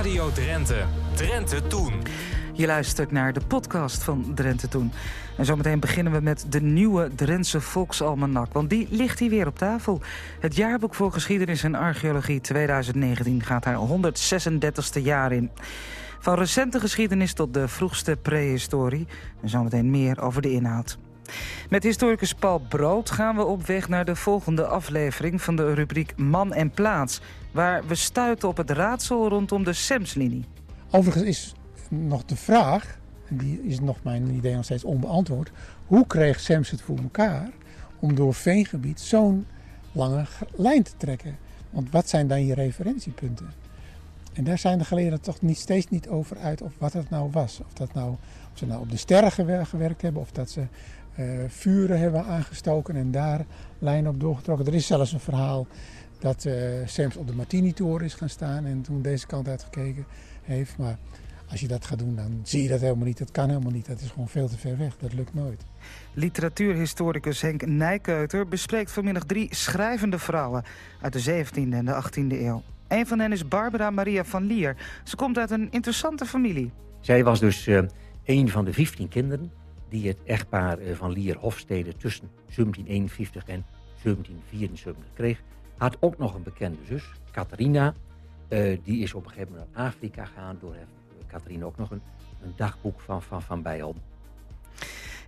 Radio Drenthe. Drenthe Toen. Je luistert naar de podcast van Drenthe Toen. En zometeen beginnen we met de nieuwe Drentse Volksalmanak. Want die ligt hier weer op tafel. Het jaarboek voor geschiedenis en archeologie 2019 gaat haar 136e jaar in. Van recente geschiedenis tot de vroegste prehistorie. En zometeen meer over de inhoud. Met historicus Paul Brood gaan we op weg naar de volgende aflevering van de rubriek Man en Plaats. Waar we stuiten op het raadsel rondom de Semslinie. Overigens is nog de vraag, die is nog mijn idee nog steeds onbeantwoord. Hoe kreeg Sems het voor elkaar om door veengebied zo'n lange lijn te trekken? Want wat zijn dan je referentiepunten? En daar zijn de geleerden toch niet, steeds niet over uit of wat het nou was. Of, dat nou, of ze nou op de sterren gewerkt hebben of dat ze vuren hebben aangestoken en daar lijnen op doorgetrokken. Er is zelfs een verhaal dat uh, Sams op de Martini-toren is gaan staan en toen deze kant uitgekeken heeft. Maar als je dat gaat doen, dan zie je dat helemaal niet. Dat kan helemaal niet. Dat is gewoon veel te ver weg. Dat lukt nooit. Literatuurhistoricus Henk Nijkeuter bespreekt vanmiddag drie schrijvende vrouwen uit de 17e en de 18e eeuw. Een van hen is Barbara Maria van Lier. Ze komt uit een interessante familie. Zij was dus uh, een van de 15 kinderen die het echtpaar van Lier Hofstede tussen 1751 en 1774 kreeg. Had ook nog een bekende zus, Catharina. Uh, die is op een gegeven moment naar Afrika gegaan. Door heeft Catharina ook nog een, een dagboek van Van, van Bijl.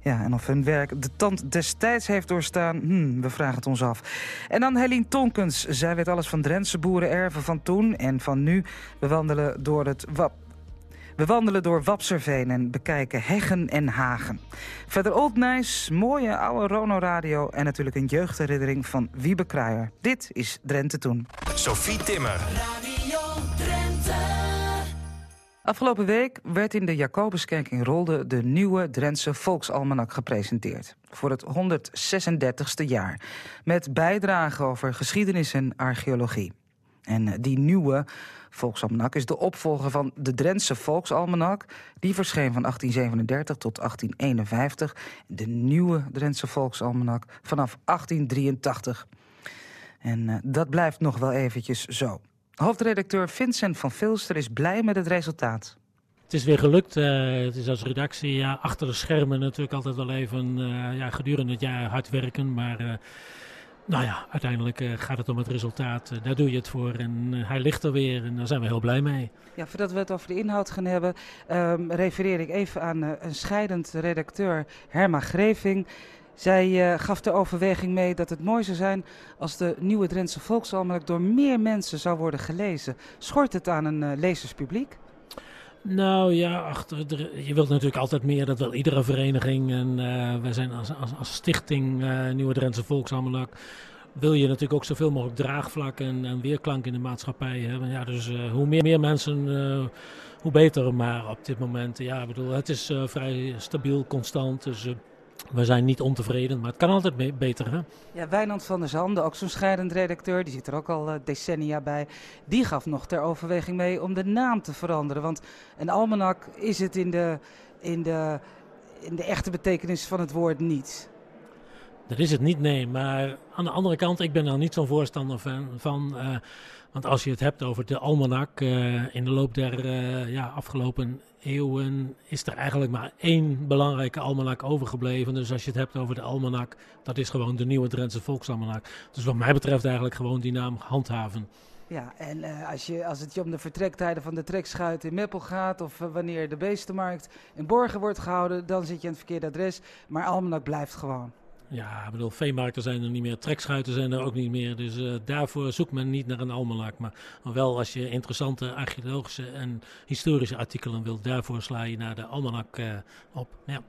Ja, en of hun werk de tand destijds heeft doorstaan, hmm, we vragen het ons af. En dan Helene Tonkens. Zij weet alles van Drentse boerenerven van toen en van nu. We wandelen door het Wap. We wandelen door Wapserveen en bekijken heggen en hagen. Verder Old Nice, mooie oude Rono-radio... en natuurlijk een jeugdherinnering van Wiebe Kruijer. Dit is Drenthe Toen. Sophie Timmer. Radio Drenthe. Afgelopen week werd in de Jacobuskerk in Rolde... de nieuwe Drentse Volksalmanak gepresenteerd. Voor het 136e jaar. Met bijdragen over geschiedenis en archeologie. En die nieuwe Volksalmanak is de opvolger van de Drentse Volksalmanak. Die verscheen van 1837 tot 1851. De nieuwe Drentse Volksalmanak vanaf 1883. En uh, dat blijft nog wel eventjes zo. Hoofdredacteur Vincent van Vilster is blij met het resultaat. Het is weer gelukt. Uh, het is als redactie ja, achter de schermen natuurlijk altijd wel even ja, gedurende het jaar hard werken. Maar nou ja, uiteindelijk uh, gaat het om het resultaat. Uh, daar doe je het voor en uh, hij ligt er weer en daar zijn we heel blij mee. Ja, voordat we het over de inhoud gaan hebben, um, refereer ik even aan een scheidend redacteur, Herma Greving. Zij gaf de overweging mee dat het mooi zou zijn als de nieuwe Drentse Volksalmanak door meer mensen zou worden gelezen. Schort het aan een lezerspubliek? Nou ja, achter je wilt natuurlijk altijd meer, dat wil iedere vereniging. En uh, wij zijn als, als, stichting uh, Nieuwe Drentse Volksalmanak wil je natuurlijk ook zoveel mogelijk draagvlak en, en weerklank in de maatschappij hebben. Ja, dus uh, hoe meer, meer mensen, hoe beter. Maar op dit moment, ja, bedoel, het is vrij stabiel, constant. Dus we zijn niet ontevreden, maar het kan altijd beter. Hè? Ja, Wijnand van der Zande, ook zo'n scheidend redacteur, die zit er ook al uh, decennia bij. Die gaf nog ter overweging mee om de naam te veranderen. Want een almanak is het in de, in de, in de echte betekenis van het woord niet. Dat is het niet, nee. Maar aan de andere kant, ik ben er niet zo'n voorstander van. van uh, want als je het hebt over de almanak, uh, in de loop der ja, afgelopen eeuwen is er eigenlijk maar één belangrijke almanak overgebleven. Dus als je het hebt over de almanak, dat is gewoon de nieuwe Drentse volksalmanak. Dus wat mij betreft eigenlijk gewoon die naam handhaven. Ja, en uh, als, je, als het je om de vertrektijden van de trekschuit in Meppel gaat... of wanneer de beestenmarkt in Borgen wordt gehouden... dan zit je aan het verkeerde adres. Maar almanak blijft gewoon. Ja, ik bedoel, veemarkten zijn er niet meer, trekschuiten zijn er ook niet meer. Dus uh, daarvoor zoekt men niet naar een almanak. Maar wel als je interessante archeologische en historische artikelen wilt, daarvoor sla je naar de almanak uh, op. Ja.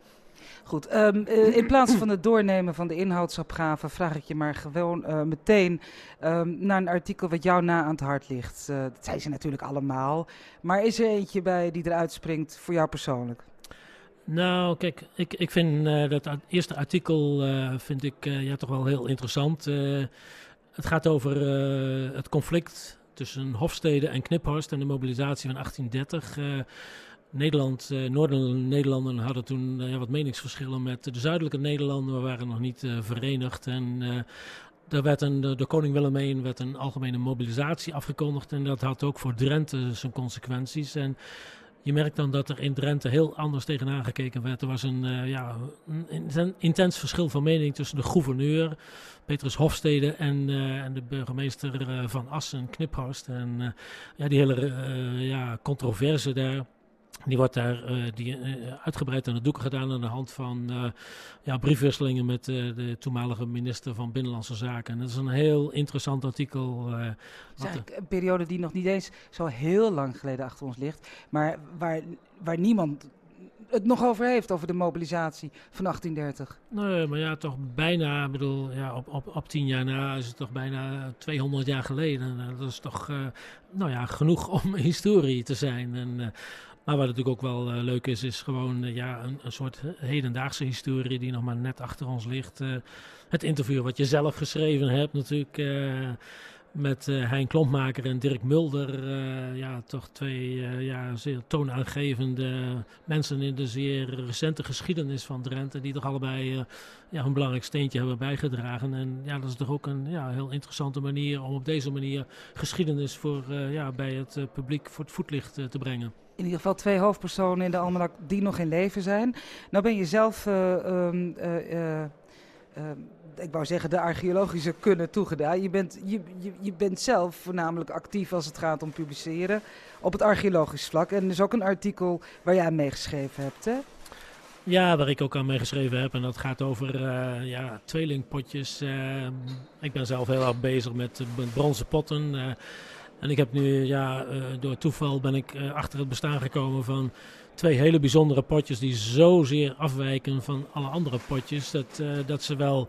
Goed, um, uh, in plaats van het doornemen van de inhoudsopgave vraag ik je maar gewoon meteen um, naar een artikel wat jou na aan het hart ligt. dat zijn ze natuurlijk allemaal. Maar is er eentje bij die eruit springt voor jou persoonlijk? Nou, kijk, ik, ik vind uh, dat eerste artikel uh, vind ik uh, ja, toch wel heel interessant. het gaat over het conflict tussen Hofstede en Kniphorst en de mobilisatie van 1830. Nederland, Noordelijke Nederlanden hadden toen ja, wat meningsverschillen met de zuidelijke Nederlanden. We waren nog niet verenigd en Er werd een, de koning Willem I werd een algemene mobilisatie afgekondigd en dat had ook voor Drenthe zijn consequenties. En je merkt dan dat er in Drenthe heel anders tegenaan gekeken werd. Er was een, uh, ja, een intens verschil van mening tussen de gouverneur, Petrus Hofstede, en, uh, en de burgemeester uh, van Assen, Kniphorst. En ja, die hele ja, controverse daar. Die wordt daar uh, die, uh, uitgebreid aan de doeken gedaan aan de hand van uh, ja, briefwisselingen met de toenmalige minister van Binnenlandse Zaken. En dat is een heel interessant artikel. Het is eigenlijk een periode die nog niet eens zo heel lang geleden achter ons ligt, maar waar, waar niemand het nog over heeft, over de mobilisatie van 1830. Nee, maar ja, toch bijna, ik bedoel, ja, op, op, op tien jaar na is het toch bijna 200 jaar geleden. Dat is toch, nou ja, genoeg om historie te zijn. En maar wat natuurlijk ook wel uh, leuk is, is gewoon uh, ja, een, soort hedendaagse historie die nog maar net achter ons ligt. Uh, het interview wat je zelf geschreven hebt natuurlijk met Hein Klompmaker en Dirk Mulder. ja, toch twee ja, zeer toonaangevende mensen in de zeer recente geschiedenis van Drenthe. Die toch allebei ja, een belangrijk steentje hebben bijgedragen. En ja, dat is toch ook een ja, heel interessante manier om op deze manier geschiedenis voor, ja, bij het publiek voor het voetlicht te brengen in ieder geval twee hoofdpersonen in de almanak die nog in leven zijn. Nou ben je zelf, uh, um, uh, uh, ik wou zeggen, de archeologische kunnen toegedaan. Je bent, je, je, je, bent zelf voornamelijk actief als het gaat om publiceren op het archeologisch vlak. En er is ook een artikel waar jij mee geschreven hebt, hè? Ja, waar ik ook aan mee geschreven heb. En dat gaat over ja, tweelingpotjes. ik ben zelf heel erg bezig met, met bronzen potten. En ik heb nu, ja, uh, door toeval ben ik uh, achter het bestaan gekomen van twee hele bijzondere potjes die zozeer afwijken van alle andere potjes. Dat, uh, dat ze wel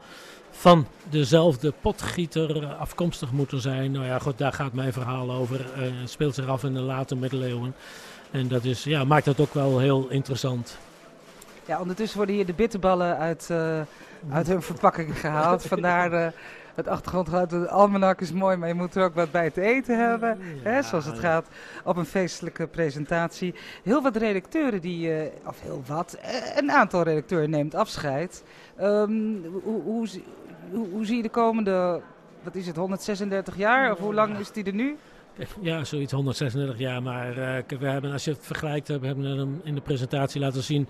van dezelfde potgieter afkomstig moeten zijn. Nou ja, goed, daar gaat mijn verhaal over. Het speelt zich af in de late middeleeuwen. En dat is, ja, maakt dat ook wel heel interessant. Ja, ondertussen worden hier de bitterballen uit, uit hun verpakking gehaald. Vandaar het achtergrondgeluid. De almanak is mooi, maar je moet er ook wat bij te eten hebben. hè, zoals het gaat op een feestelijke presentatie. Heel wat redacteuren die, uh, of heel wat, uh, een aantal redacteuren neemt afscheid. Um, hoe, hoe, hoe, hoe zie je de komende, wat is het, 136 jaar? Of hoe lang is die er nu? Ja, zoiets 136 jaar. Maar uh, we hebben, als je het vergelijkt, we hebben hem in de presentatie laten zien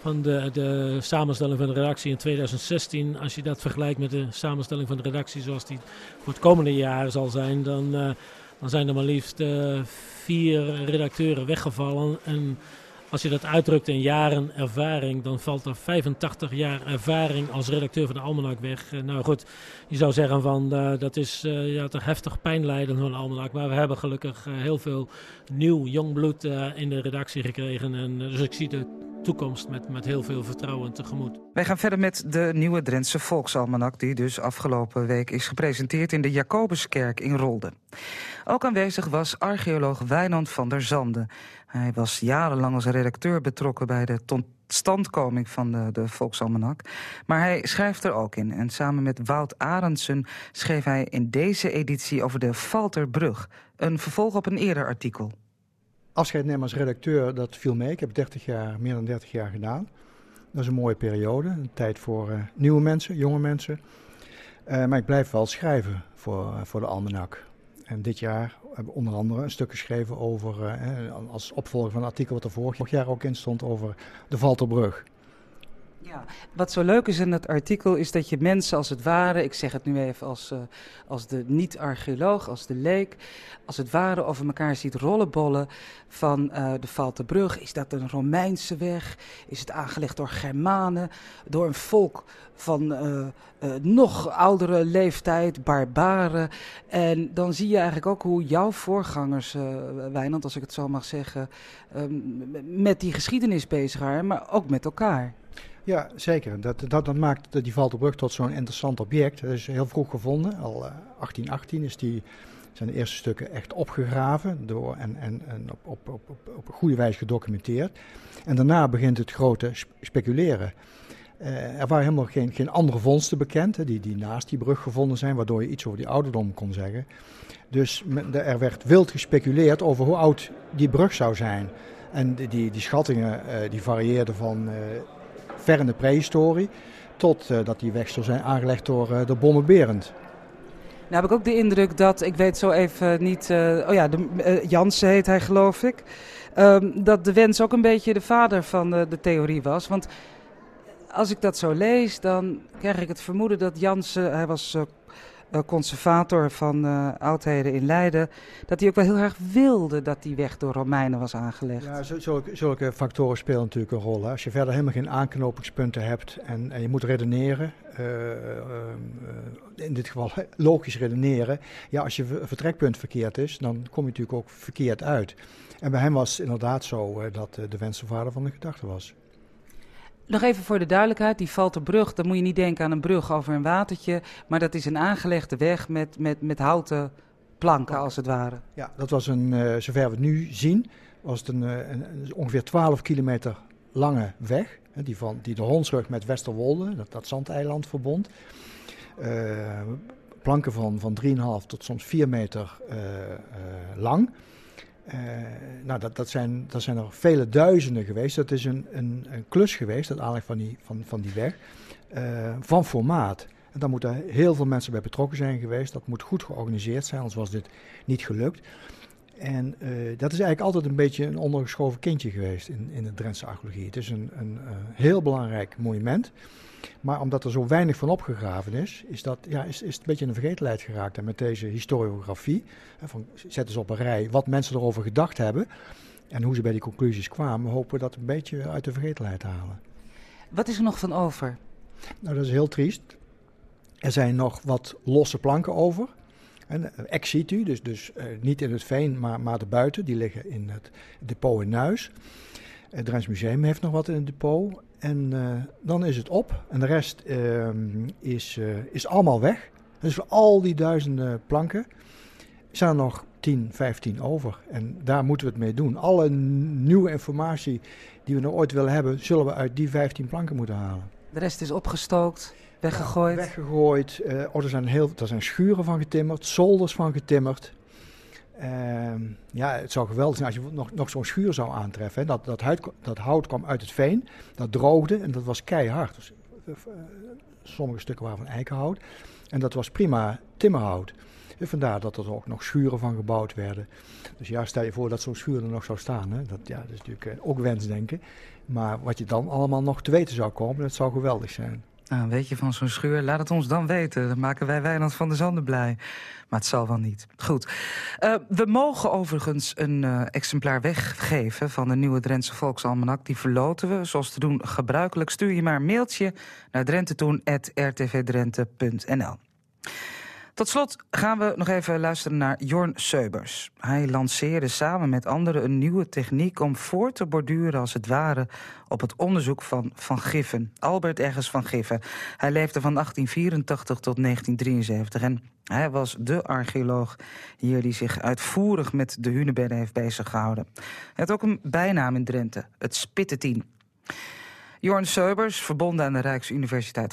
van de, de samenstelling van de redactie in 2016. Als je dat vergelijkt met de samenstelling van de redactie zoals die voor het komende jaar zal zijn, dan, uh, dan zijn er maar liefst uh, vier redacteuren weggevallen. En als je dat uitdrukt in jaren ervaring, dan valt er 85 jaar ervaring als redacteur van de Almanak weg. Uh, nou goed, je zou zeggen van dat is ja, toch heftig pijnlijden van de Almanak. Maar we hebben gelukkig heel veel nieuw jong bloed in de redactie gekregen. En, dus ik zie de toekomst met, met heel veel vertrouwen tegemoet. Wij gaan verder met de nieuwe Drentse Volksalmanak... die dus afgelopen week is gepresenteerd in de Jacobuskerk in Rolde. Ook aanwezig was archeoloog Wijnand van der Zande. Hij was jarenlang als redacteur betrokken bij de totstandkoming van de, de Volksalmanak. Maar hij schrijft er ook in. En samen met Wout Arendsen schreef hij in deze editie over de Valterbrug. Een vervolg op een eerder artikel afscheid nemen als redacteur, dat viel mee. Ik heb 30 jaar, meer dan 30 jaar gedaan. Dat is een mooie periode. Een tijd voor uh, nieuwe mensen, jonge mensen. Uh, maar ik blijf wel schrijven voor, uh, voor de Almanak. En dit jaar heb ik onder andere een stuk geschreven over, als opvolger van een artikel wat er vorig jaar ook in stond, over de Valterbrug. Ja, wat zo leuk is in het artikel is dat je mensen als het ware, ik zeg het nu even als, uh, als de niet-archeoloog, als de leek, als het ware over elkaar ziet rollenbollen van uh, de Valtenbrug. Is dat een Romeinse weg? Is het aangelegd door Germanen, door een volk van uh, nog oudere leeftijd, barbaren? En dan zie je eigenlijk ook hoe jouw voorgangers, Wijnand, als ik het zo mag zeggen, met die geschiedenis bezig waren, maar ook met elkaar. Ja, zeker. Dat, dat, dat maakt die Valterbrug tot zo'n interessant object. Dat is heel vroeg gevonden. Al 1818 eh, is die, zijn de eerste stukken echt opgegraven door, en, en, en op, op, op, op, een goede wijze gedocumenteerd. En daarna begint het grote speculeren. Uh, er waren helemaal geen, geen andere vondsten bekend hè, die, die naast die brug gevonden zijn, waardoor je iets over die ouderdom kon zeggen. Dus er werd wild gespeculeerd over hoe oud die brug zou zijn. En die, die, schattingen uh, die varieerden van ver in de prehistorie, tot uh, dat die weg zou zijn aangelegd door, uh, door Bomme Berend. Nou heb ik ook de indruk dat, ik weet zo even niet, uh, oh ja, de, Jansen heet hij geloof ik. Um, dat de wens ook een beetje de vader van de, de, theorie was. Want als ik dat zo lees, dan krijg ik het vermoeden dat Jansen, hij was conservator van oudheden in Leiden, dat hij ook wel heel erg wilde dat die weg door Romeinen was aangelegd. Ja, zulke, zulke factoren spelen natuurlijk een rol. Hè. Als je verder helemaal geen aanknopingspunten hebt en, en je moet redeneren, in dit geval logisch redeneren. Ja, als je vertrekpunt verkeerd is, dan kom je natuurlijk ook verkeerd uit. En bij hem was het inderdaad zo dat de wens de vader van de gedachte was. Nog even voor de duidelijkheid, die Valterbrug, dan moet je niet denken aan een brug over een watertje, maar dat is een aangelegde weg met, met, met houten planken als het ware. Ja, dat was een, uh, zover we het nu zien, was het een, een, een ongeveer 12 kilometer lange weg, die, van, die de Honsrug met Westerwolde, dat, dat zandeiland, verbond. Uh, planken van, van 3,5 tot soms 4 meter uh, lang. Nou, dat, dat, zijn, dat zijn er vele duizenden geweest. Dat is een, een, een klus geweest, het aanleg van die, van, van die weg, van formaat. En daar moeten heel veel mensen bij betrokken zijn geweest. Dat moet goed georganiseerd zijn, anders was dit niet gelukt. En uh, dat is eigenlijk altijd een beetje een ondergeschoven kindje geweest in, in de Drentse archeologie. Het is een, een uh, heel belangrijk monument. Maar omdat er zo weinig van opgegraven is, is, dat, ja, is, is het een beetje in de vergetelheid geraakt. En met deze historiografie, van, zetten ze op een rij wat mensen erover gedacht hebben. En hoe ze bij die conclusies kwamen, hopen we dat een beetje uit de vergetelheid te halen. Wat is er nog van over? Nou, dat is heel triest. Er zijn nog wat losse planken over. En eh, ex situ, dus, dus uh, niet in het veen, maar, maar erbuiten. Die liggen in het depot in Nuis. Het Drents Museum heeft nog wat in het depot. En uh, dan is het op. En de rest uh, is, is allemaal weg. Dus voor al die duizenden planken zijn nog 10, 15 over. En daar moeten we het mee doen. Alle nieuwe informatie die we nog ooit willen hebben, zullen we uit die 15 planken moeten halen. De rest is opgestookt. Weggegooid? Weggegooid. Uh, oh, er, zijn heel, er zijn schuren van getimmerd, zolders van getimmerd. Uh, ja, het zou geweldig zijn als je nog, nog zo'n schuur zou aantreffen. Hè. Dat, dat, huid, dat hout kwam uit het veen, dat droogde en dat was keihard. Dus, uh, sommige stukken waren van eikenhout. En dat was prima timmerhout. En vandaar dat er ook nog schuren van gebouwd werden. Dus ja, stel je voor dat zo'n schuur er nog zou staan. Hè. Dat, ja, dat is natuurlijk ook wensdenken. Maar wat je dan allemaal nog te weten zou komen, dat zou geweldig zijn. Nou, weet je van zo'n schuur? Laat het ons dan weten. Dan maken wij Wijnand van de Zanden blij. Maar het zal wel niet. Goed. Uh, we mogen overigens een uh, exemplaar weggeven van de nieuwe Drentse Volksalmanak. Die verloten we, zoals te doen gebruikelijk. Stuur je maar een mailtje naar drentetoen.rtvdrente.nl. Tot slot gaan we nog even luisteren naar Jorn Seubers. Hij lanceerde samen met anderen een nieuwe techniek om voor te borduren als het ware op het onderzoek van Van Giffen. Albert Ergens van Giffen. Hij leefde van 1884 tot 1973 en hij was de archeoloog hier die zich uitvoerig met de hunebedden heeft beziggehouden. Hij had ook een bijnaam in Drenthe, het Spittetien. Jorn Seubers, verbonden aan de Rijksuniversiteit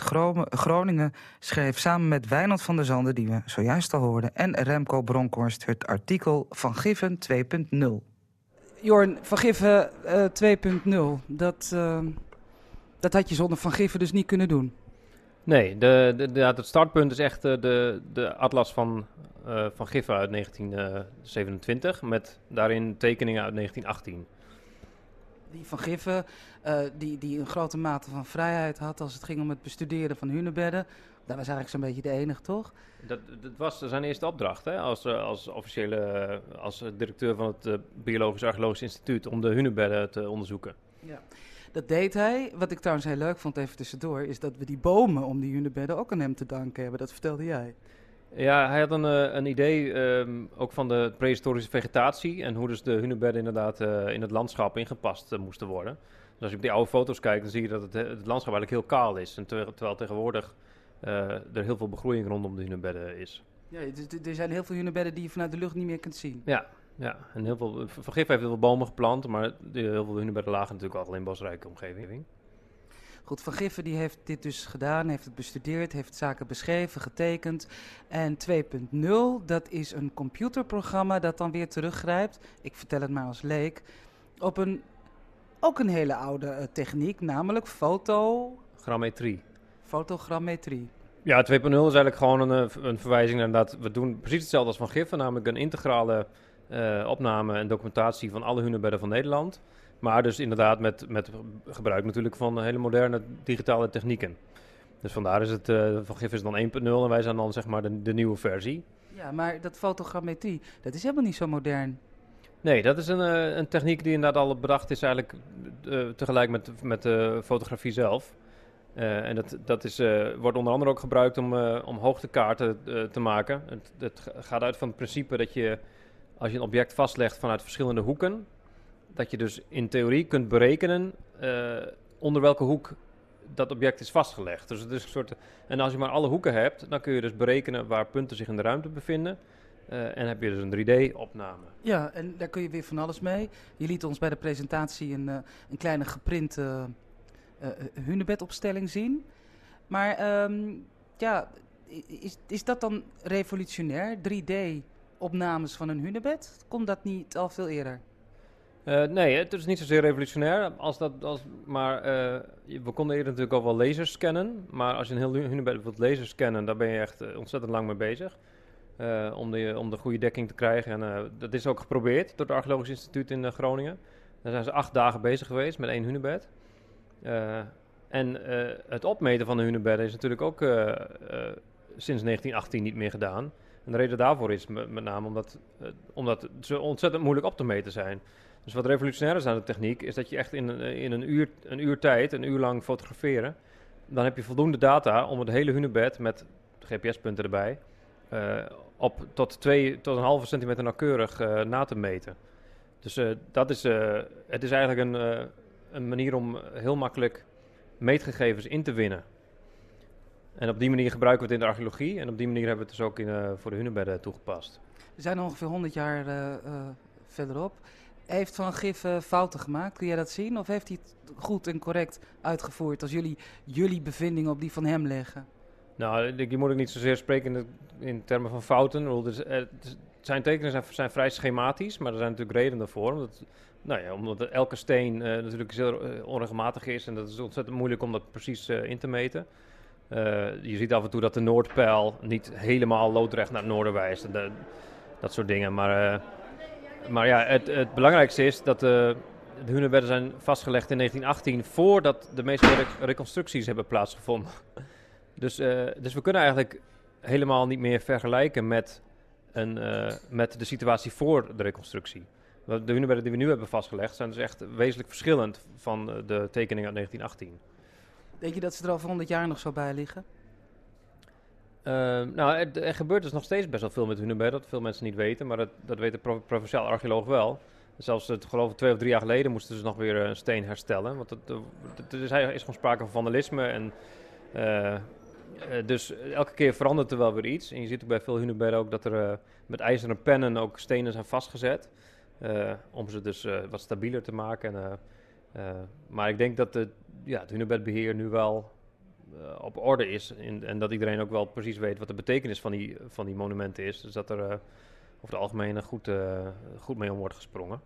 Groningen... schreef samen met Wijnand van der Zanden, die we zojuist al hoorden... en Remco Bronkhorst het artikel Van Giffen 2.0. Jorn, Van Giffen uh, 2.0, dat, uh, dat had je zonder Van Giffen dus niet kunnen doen? Nee, de, de, de, het startpunt is echt uh, de, de atlas van, uh, van Giffen uit 1927... met daarin tekeningen uit 1918 die van Giffen, uh, die, die een grote mate van vrijheid had als het ging om het bestuderen van hunebedden. Dat was eigenlijk zo'n beetje de enige, toch? Dat, dat was zijn eerste opdracht hè? Als, eh, als officiële, eh, als directeur van het Biologisch Archeologisch Instituut om de hunebedden te onderzoeken. Ja. Dat deed hij. Wat ik trouwens heel leuk vond, even tussendoor, is dat we die bomen om die hunebedden ook aan hem te danken hebben. Dat vertelde jij. Ja, hij had een, uh, een idee um, ook van de prehistorische vegetatie en hoe dus de hunebedden inderdaad uh, in het landschap ingepast uh, moesten worden. Dus als je op die oude foto's kijkt, dan zie je dat het, het landschap eigenlijk heel kaal is. En ter, terwijl tegenwoordig er heel veel begroeiing rondom de hunebedden is. Ja, er zijn heel veel hunebedden die je vanuit de lucht niet meer kunt zien. Ja, ja. en heel veel, Van Gif heeft heel veel bomen geplant, maar heel veel hunebedden lagen natuurlijk al in bosrijke omgeving. Goed, Van Giffen die heeft dit dus gedaan, heeft het bestudeerd, heeft zaken beschreven, getekend. En 2.0, dat is een computerprogramma dat dan weer teruggrijpt, ik vertel het maar als leek, op een, ook een hele oude uh, techniek, namelijk foto... Grammetrie. Fotogrammetrie. Ja, 2.0 is eigenlijk gewoon een, eh, een verwijzing naar dat we doen precies hetzelfde als van Giffen, namelijk een integrale uh, opname en documentatie van alle hunebedden van Nederland. Maar dus inderdaad met, met gebruik natuurlijk van hele moderne digitale technieken. Dus vandaar is het, uh, van GIF is dan 1.0 en wij zijn dan zeg maar de, de, nieuwe versie. Ja, maar dat fotogrammetrie, dat is helemaal niet zo modern. Nee, dat is een, uh, een techniek die inderdaad al bedacht is eigenlijk uh, tegelijk met, met de fotografie zelf. en dat, dat is, wordt onder andere ook gebruikt om, om hoogtekaarten te maken. Het, het gaat uit van het principe dat je, als je een object vastlegt vanuit verschillende hoeken, dat je dus in theorie kunt berekenen onder welke hoek dat object is vastgelegd. Dus het is een soort. En als je maar alle hoeken hebt, dan kun je dus berekenen waar punten zich in de ruimte bevinden. Uh, en heb je dus een 3D-opname. Ja, en daar kun je weer van alles mee. Je liet ons bij de presentatie een, uh, een kleine geprinte hunebedopstelling zien. Maar um, ja, is, is dat dan revolutionair? 3D-opnames van een hunebed? Komt dat niet al veel eerder? Uh, nee, het is niet zozeer revolutionair. Als dat, als, maar uh, we konden eerder natuurlijk al wel lasers scannen. Maar als je een heel hunebed wilt laser scannen, daar ben je echt uh, ontzettend lang mee bezig. om, de, om de goede dekking te krijgen. En dat is ook geprobeerd door het Archeologisch Instituut in Groningen. Daar zijn ze acht dagen bezig geweest met één hunebed. en het opmeten van de hunebedden is natuurlijk ook sinds 1918 niet meer gedaan. En de reden daarvoor is met, met name omdat, omdat ze ontzettend moeilijk op te meten zijn. Dus wat revolutionair is aan de techniek, is dat je echt in, een, in een, uur, een tijd, een uur lang fotograferen, dan heb je voldoende data om het hele hunebed met GPS-punten erbij uh, op tot, twee, tot een halve centimeter nauwkeurig uh, na te meten. Dus dat is, het is eigenlijk een, een manier om heel makkelijk meetgegevens in te winnen. En op die manier gebruiken we het in de archeologie en op die manier hebben we het dus ook in, voor de hunebedden toegepast. We zijn ongeveer 100 jaar verderop. Heeft Van Gif uh, fouten gemaakt? Kun jij dat zien? Of heeft hij het goed en correct uitgevoerd als jullie jullie bevindingen op die van hem leggen? Nou, die moet ik niet zozeer spreken in, in termen van fouten. Dus, uh, zijn tekeningen zijn, vrij schematisch, maar er zijn natuurlijk redenen voor. Omdat, nou ja, omdat elke steen uh, natuurlijk heel onregelmatig is en dat is ontzettend moeilijk om dat precies in te meten. je ziet af en toe dat de Noordpijl niet helemaal loodrecht naar het noorden wijst en dat soort dingen. Maar maar ja, het, het belangrijkste is dat de, de hunebedden zijn vastgelegd in 1918 voordat de meeste reconstructies hebben plaatsgevonden. Dus, uh, dus we kunnen eigenlijk helemaal niet meer vergelijken met, een, uh, met de situatie voor de reconstructie. De hunebedden die we nu hebben vastgelegd zijn dus echt wezenlijk verschillend van de tekeningen uit 1918. Denk je dat ze er over 100 jaar nog zo bij liggen? Uh, nou, er, gebeurt dus nog steeds best wel veel met hunebedden, dat veel mensen niet weten, maar dat, dat weet de pro provinciaal archeoloog wel. Zelfs, het, geloof ik, twee of drie jaar geleden moesten ze nog weer een steen herstellen. Want het, het, is, is gewoon sprake van vandalisme. En, uh, dus elke keer verandert er wel weer iets. En je ziet ook bij veel hunebedden ook dat er met ijzeren pennen ook stenen zijn vastgezet. om ze dus wat stabieler te maken. En, maar ik denk dat de, ja, het hunebedbeheer nu wel uh, op orde is. In, en dat iedereen ook wel precies weet wat de betekenis van die, van die monumenten is. Dus dat er uh, over het algemeen goed, uh, goed mee om wordt gesprongen.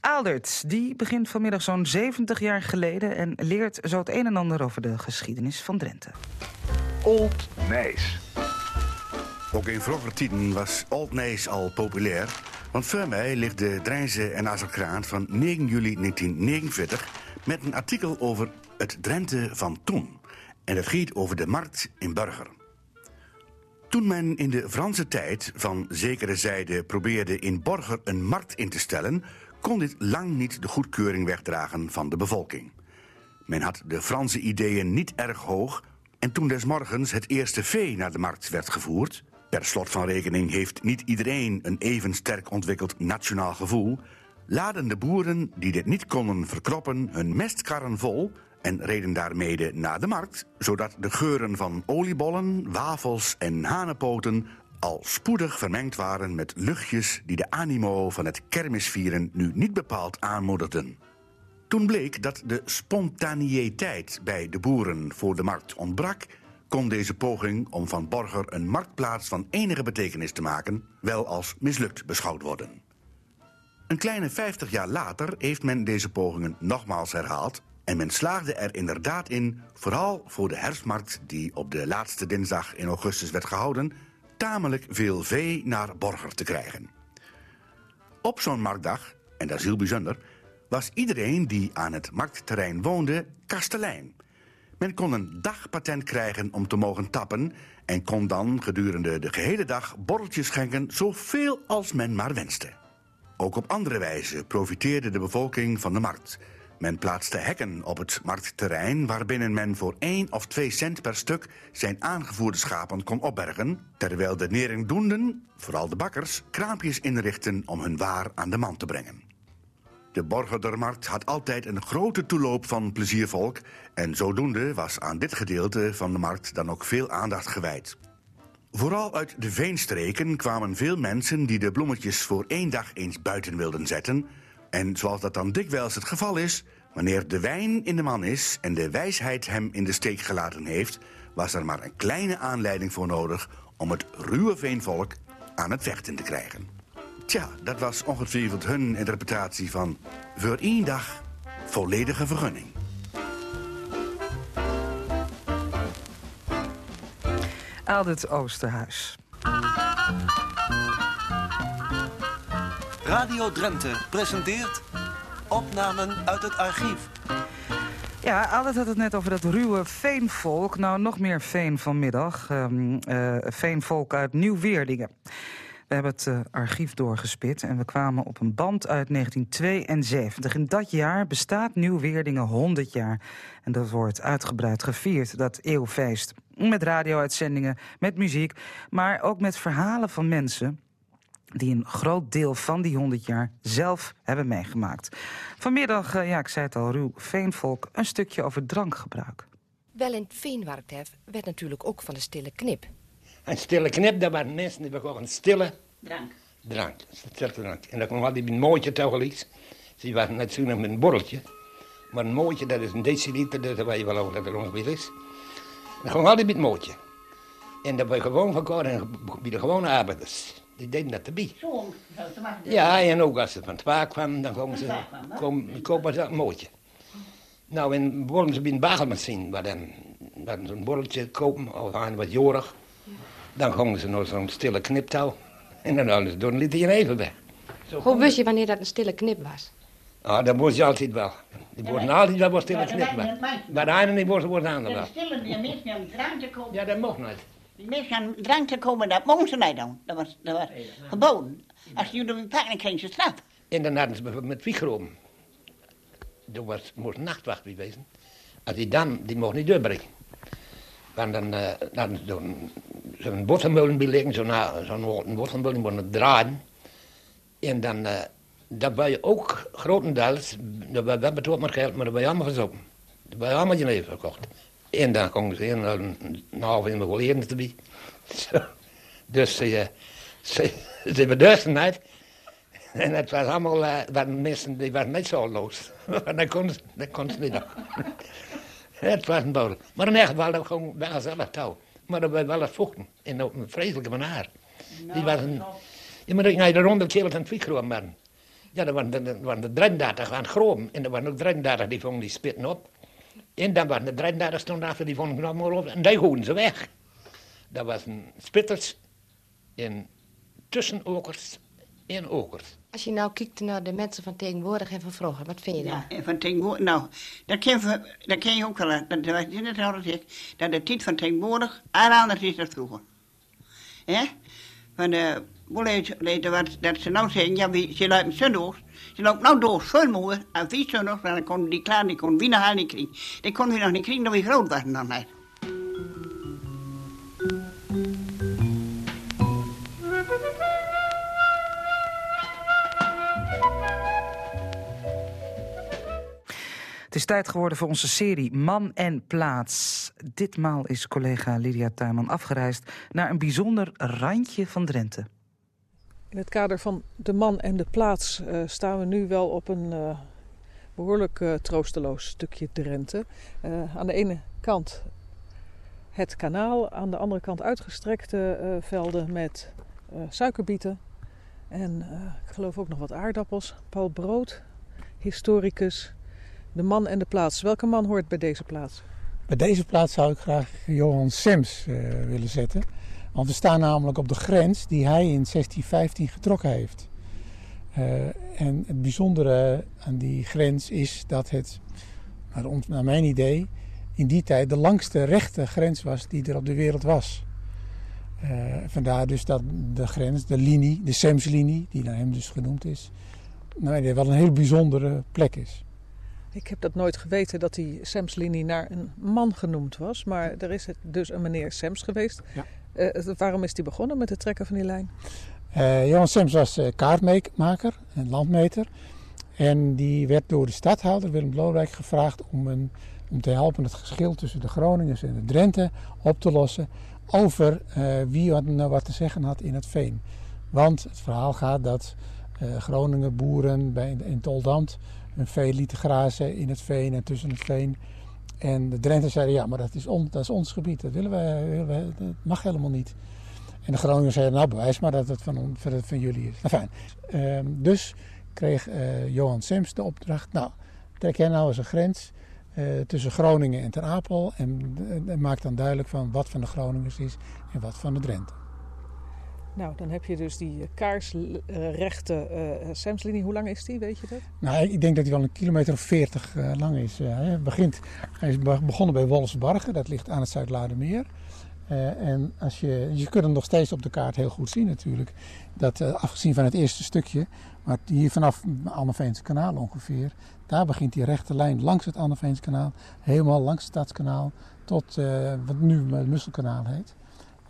Aaldert, die begint vanmiddag zo'n 70 jaar geleden en leert zo het een en ander over de geschiedenis van Drenthe. Old Nijs. Ook in vroeger tijden was Old Nijs al populair. Want voor mij ligt de Drijnse en Azerkraan van 9 juli 1949 met een artikel over het Drenthe van toen. En het gaat over de markt in Burger. Toen men in de Franse tijd van zekere zijde probeerde in Borger een markt in te stellen, kon dit lang niet de goedkeuring wegdragen van de bevolking. Men had de Franse ideeën niet erg hoog en toen des morgens het eerste vee naar de markt werd gevoerd, per slot van rekening heeft niet iedereen een even sterk ontwikkeld nationaal gevoel, laden de boeren die dit niet konden verkroppen hun mestkarren vol en reden daarmede naar de markt, zodat de geuren van oliebollen, wafels en hanenpoten al spoedig vermengd waren met luchtjes die de animo van het kermisvieren nu niet bepaald aanmoedigden. Toen bleek dat de spontaneïteit bij de boeren voor de markt ontbrak, kon deze poging om van Borger een marktplaats van enige betekenis te maken wel als mislukt beschouwd worden. Een kleine 50 jaar later heeft men deze pogingen nogmaals herhaald En men slaagde er inderdaad in, vooral voor de herfstmarkt die op de laatste dinsdag in augustus werd gehouden, tamelijk veel vee naar Borger te krijgen. Op zo'n marktdag, en dat is heel bijzonder, was iedereen die aan het marktterrein woonde kastelein. Men kon een dagpatent krijgen om te mogen tappen en kon dan gedurende de gehele dag borreltjes schenken zoveel als men maar wenste. Ook op andere wijze profiteerde de bevolking van de markt. Men plaatste hekken op het marktterrein waarbinnen men voor 1 of 2 cent per stuk zijn aangevoerde schapen kon opbergen, terwijl de neringdoenden, vooral de bakkers, kraampjes inrichten om hun waar aan de man te brengen. De Borgerdermarkt had altijd een grote toeloop van pleziervolk en zodoende was aan dit gedeelte van de markt dan ook veel aandacht gewijd. Vooral uit de veenstreken kwamen veel mensen die de bloemetjes voor één dag eens buiten wilden zetten. En zoals dat dan dikwijls het geval is, wanneer de wijn in de man is en de wijsheid hem in de steek gelaten heeft, was er maar een kleine aanleiding voor nodig om het ruwe veenvolk aan het vechten te krijgen. Tja, dat was ongetwijfeld hun interpretatie van voor één dag volledige vergunning. Aldert Oosterhuis. Radio Drenthe presenteert opnamen uit het archief. Ja, Aldert had het net over dat ruwe veenvolk. Nou, nog meer veen vanmiddag. Um, uh, veenvolk uit Nieuw-Weerdingen. We hebben het uh, archief doorgespit en we kwamen op een band uit 1972. In dat jaar bestaat Nieuw-Weerdingen 100 jaar. En dat wordt uitgebreid gevierd, dat eeuwfeest. Met radio-uitzendingen, met muziek, maar ook met verhalen van mensen die een groot deel van die 100 jaar zelf hebben meegemaakt. Vanmiddag, uh, ja, ik zei het al, ruw veenvolk, een stukje over drankgebruik. Wel in het veenmarkthef werd natuurlijk ook van de stille knip. Een stille knip, dat waren mensen die begonnen stille drank. Drank, stille drank. En dan kwam altijd een mooitje tegelijk. Ze waren net zo met een borreltje. Maar een mooitje, dat is een deciliter, dat weet je wel over dat er ongeveer is. En dan kwam altijd met een mooitje. En dat was gewoon van en bij de gewone arbeiders. Die deden dat erbij. Zo, Ja, en ook als ze van het waar kwamen, dan komen ze komen, kopen ze een mooitje. Nou, en wilden ze bij een bagelmachine, waar dan, dan zo'n borreltje kopen, of aan wat jorig. Dan gingen ze nog zo'n stille kniptouw. En dan hadden ze door een liter even weg. Hoe wist je wanneer dat een stille knip was? Ah, dat moest je altijd wel. Die worden altijd wel wat stille knip. Maar de ene niet wordt aan wel. stille die mensen aan drank te komen. Ja, dat mocht niet. Die mensen aan drank te komen, dat mochten ze niet doen. Dat was, dat was geboden. Als jullie pakken, dan kreeg je straf. En dan hadden ze bijvoorbeeld met Wiegrom. Er was, moest nachtwacht bij wezen. Als die dan, die mocht niet doorbrengen. Want dan, uh, dan zo'n zo'n bottenmolen bij liggen, zo'n zo'n bottenmolen moet draaien. En dan, uh, dat ben je ook grotendeels, dat ben we betoond maar geld, maar dat ben je allemaal gezopen. Dat ben je allemaal je leven verkocht. En dan kon ze in een, een half in de geleden erbij. dus ze, ze, ze hebben duizendheid. En het was allemaal, uh, waren mensen die waren niet zo los. dat kon, dat kon ze niet het was een bodem. Maar in geval, dat gewoon wel gezellig touw. Maar dat was wel het vochten. En op een vreselijke manier. Die was een... Ja, maar dan ga je de ronde keer aan het maken. Ja, dan waren de, waren de 33 aan het groom. En er waren ook 33 die vonden die spitten op. En dan waren de 33 stonden achter die vonden allemaal op. En die gooiden ze weg. Dat was een spitters in tussenokers en okers. Als je nou kijkt naar de mensen van tegenwoordig en van vroeger, wat vind je dan? Ja, en van tegenwoordig, nou, dat ken je, dat ken je ook wel, dat, dat, dat, dat, dat de tijd van tegenwoordig anders is dan vroeger. Ja? Van de boeleid, dat ze nou zeggen, ja, wie, ze lopen zondags, ze lopen nou door schoolmoeder, en vier zondags, dan kon die klaar, die kon wie nog niet krijgen. Die konden we nog niet krijgen, dat we groot waren dan niet. Het is tijd geworden voor onze serie Man en Plaats. Ditmaal is collega Lydia Tuinman afgereisd naar een bijzonder randje van Drenthe. In het kader van de man en de plaats uh, staan we nu wel op een uh, behoorlijk uh, troosteloos stukje Drenthe. aan de ene kant het kanaal, aan de andere kant uitgestrekte velden met suikerbieten. En ik geloof ook nog wat aardappels. Paul Brood, historicus, de man en de plaats. Welke man hoort bij deze plaats? Bij deze plaats zou ik graag Johan Sems willen zetten. Want we staan namelijk op de grens die hij in 1615 getrokken heeft. Uh, en het bijzondere aan die grens is dat het, naar, ons, naar mijn idee, in die tijd de langste rechte grens was die er op de wereld was. Uh, vandaar dus dat de grens, de linie, de Semslinie, die naar hem dus genoemd is, nou, wel een heel bijzondere plek is. Ik heb dat nooit geweten dat die Semslinie naar een man genoemd was. Maar er is dus een meneer Sems geweest. Ja. Uh, waarom is hij begonnen met het trekken van die lijn? Uh, Johan Sems was uh, kaartmaker en landmeter. En die werd door de stadhouder Willem Lodewijk gevraagd om, een, om te helpen het geschil tussen de Groningers en de Drenthe op te lossen over wie wat, nou wat te zeggen had in het veen. Want het verhaal gaat dat Groningen boeren bij, in Toldambt een vee lieten grazen in het veen en tussen het veen. En de Drenthe zeiden, ja, maar dat is, dat is ons gebied, dat willen wij, wij, dat mag helemaal niet. En de Groningers zeiden, nou bewijs maar dat het van, van, van jullie is. Nou, fijn. Um, dus kreeg uh, Johan Sems de opdracht, nou, trek jij nou eens een grens uh, tussen Groningen en Ter Apel en, en maak dan duidelijk van wat van de Groningers is en wat van de Drenthe. Nou, dan heb je dus die kaarsrechte uh. Hoe lang is die, weet je dat? Nou, ik denk dat hij wel een kilometer of veertig uh, lang is. Uh, hij, begint, hij is begonnen bij Wolfsbargen, dat ligt aan het Zuid-Ladermeer. en als je, je kunt hem nog steeds op de kaart heel goed zien natuurlijk. Dat, afgezien van het eerste stukje, maar hier vanaf Anneveense kanaal ongeveer. Daar begint die rechte lijn langs het Anneveense kanaal, helemaal langs het Stadskanaal, tot wat nu het Musselkanaal heet.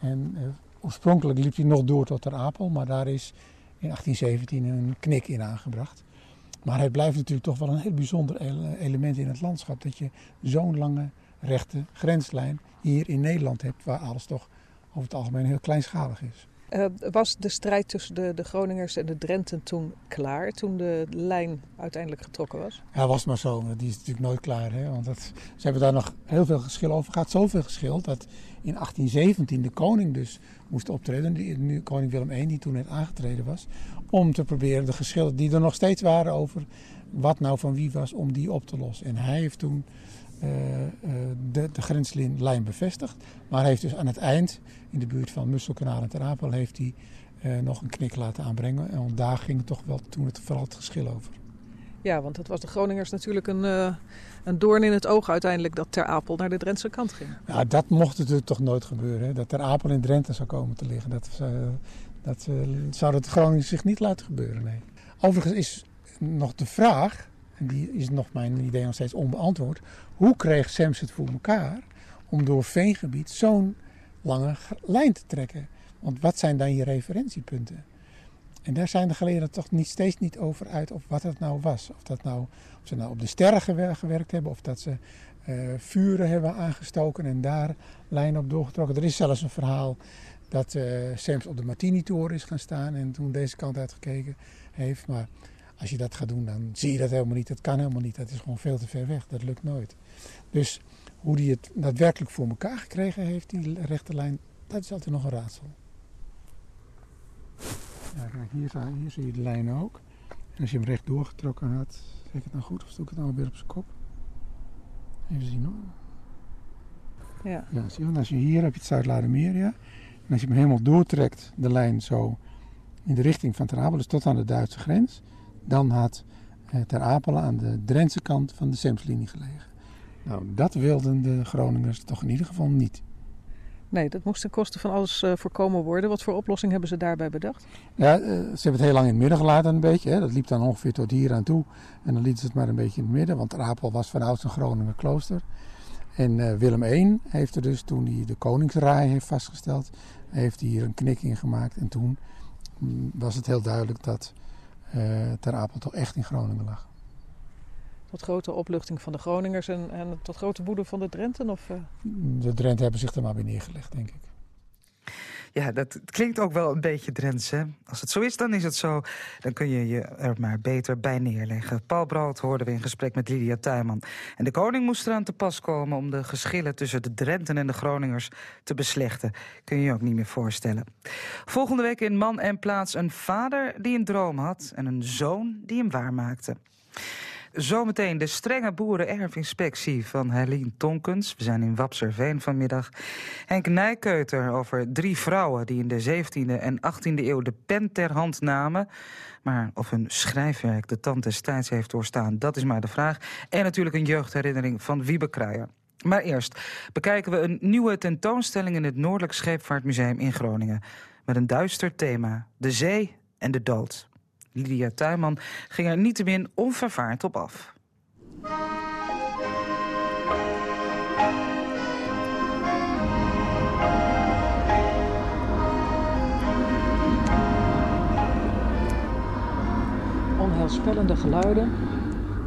En Oorspronkelijk liep hij nog door tot Ter Apel, maar daar is in 1817 een knik in aangebracht. Maar het blijft natuurlijk toch wel een heel bijzonder element in het landschap. Dat je zo'n lange rechte grenslijn hier in Nederland hebt, waar alles toch over het algemeen heel kleinschalig is. Uh, was de strijd tussen de, de, Groningers en de Drenten toen klaar, toen de lijn uiteindelijk getrokken was? Ja, was maar zo. Die is natuurlijk nooit klaar. Hè? Want dat, ze hebben daar nog heel veel geschil over gehad. Zoveel geschil dat in 1817 de koning dus moest optreden. Die, nu, koning Willem I, die toen net aangetreden was. Om te proberen de geschillen die er nog steeds waren over wat nou van wie was, om die op te lossen. En hij heeft toen de, de grenslijn bevestigd. Maar hij heeft dus aan het eind, in de buurt van Musselkanaal en Ter Apel, heeft hij uh, nog een knik laten aanbrengen. En daar ging het toch wel toen het vooral het geschil over. Ja, want het was de Groningers natuurlijk een, uh, een doorn in het oog uiteindelijk dat Ter Apel naar de Drentse kant ging. Ja, dat mocht natuurlijk toch nooit gebeuren. Hè? Dat Ter Apel in Drenthe zou komen te liggen. Dat, uh, dat uh, zou het Groningen zich niet laten gebeuren, nee. Overigens is nog de vraag, die is nog mijn idee nog steeds onbeantwoord. Hoe kreeg Sems het voor elkaar om door veengebied zo'n lange lijn te trekken? Want wat zijn dan je referentiepunten? En daar zijn de geleerden toch niet, steeds niet over uit of wat het nou was. Of, dat nou, ze nou op de sterren gewerkt hebben of dat ze uh, vuren hebben aangestoken en daar lijnen op doorgetrokken. Er is zelfs een verhaal dat uh, op de Martini-toren is gaan staan en toen deze kant uitgekeken heeft. Maar als je dat gaat doen, dan zie je dat helemaal niet. Dat kan helemaal niet. Dat is gewoon veel te ver weg. Dat lukt nooit. Dus hoe hij het daadwerkelijk voor elkaar gekregen heeft, die rechte lijn, dat is altijd nog een raadsel. Ja, kijk, hier, hier zie je de lijn ook. En als je hem recht doorgetrokken had, zeg ik het nou goed of doe ik het nou weer op zijn kop? Even zien hoor. Ja. ja zie je, als je hier heb je het Zuid-Ladermeer, ja. En als je hem helemaal doortrekt, de lijn zo in de richting van Ter Apel, dus tot aan de Duitse grens, dan had eh, Ter Apel aan de Drentse kant van de Semslinie gelegen. Nou, dat wilden de Groningers toch in ieder geval niet. Nee, dat moest ten koste van alles uh, voorkomen worden. Wat voor oplossing hebben ze daarbij bedacht? Ja, uh, ze hebben het heel lang in het midden gelaten een beetje. Hè. Dat liep dan ongeveer tot hier aan toe. En dan lieten ze het maar een beetje in het midden. Want Rapel was van ouds een Groninger klooster. En uh, Willem I heeft er dus, toen hij de koningsraai heeft vastgesteld, heeft hij hier een knik in gemaakt. En toen mm, was het heel duidelijk dat Ter Apel toch echt in Groningen lag tot grote opluchting van de Groningers en, en tot grote woede van de Drenten? Of, uh... De Drenten hebben zich er maar bij neergelegd, denk ik. Ja, dat klinkt ook wel een beetje Drents, hè? Als het zo is, dan is het zo. Dan kun je je er maar beter bij neerleggen. Paul Brood hoorden we in gesprek met Lydia Tuinman. En de koning moest eraan te pas komen om de geschillen tussen de Drenten en de Groningers te beslechten. Kun je je ook niet meer voorstellen. Volgende week in Man en Plaats een vader die een droom had en een zoon die hem waarmaakte. Zometeen de strenge boerenerfinspectie van Helene Tonkens. We zijn in Wapserveen vanmiddag. Henk Nijkeuter over drie vrouwen die in de 17e en 18e eeuw de pen ter hand namen. Maar of hun schrijfwerk de tand des tijds heeft doorstaan, dat is maar de vraag. En natuurlijk een jeugdherinnering van Wiebe Kruijer. Maar eerst bekijken we een nieuwe tentoonstelling in het Noordelijk Scheepvaartmuseum in Groningen. Met een duister thema, de zee en de dood. Lydia Tuinman ging er niettemin onvervaard op af. Onheilspellende geluiden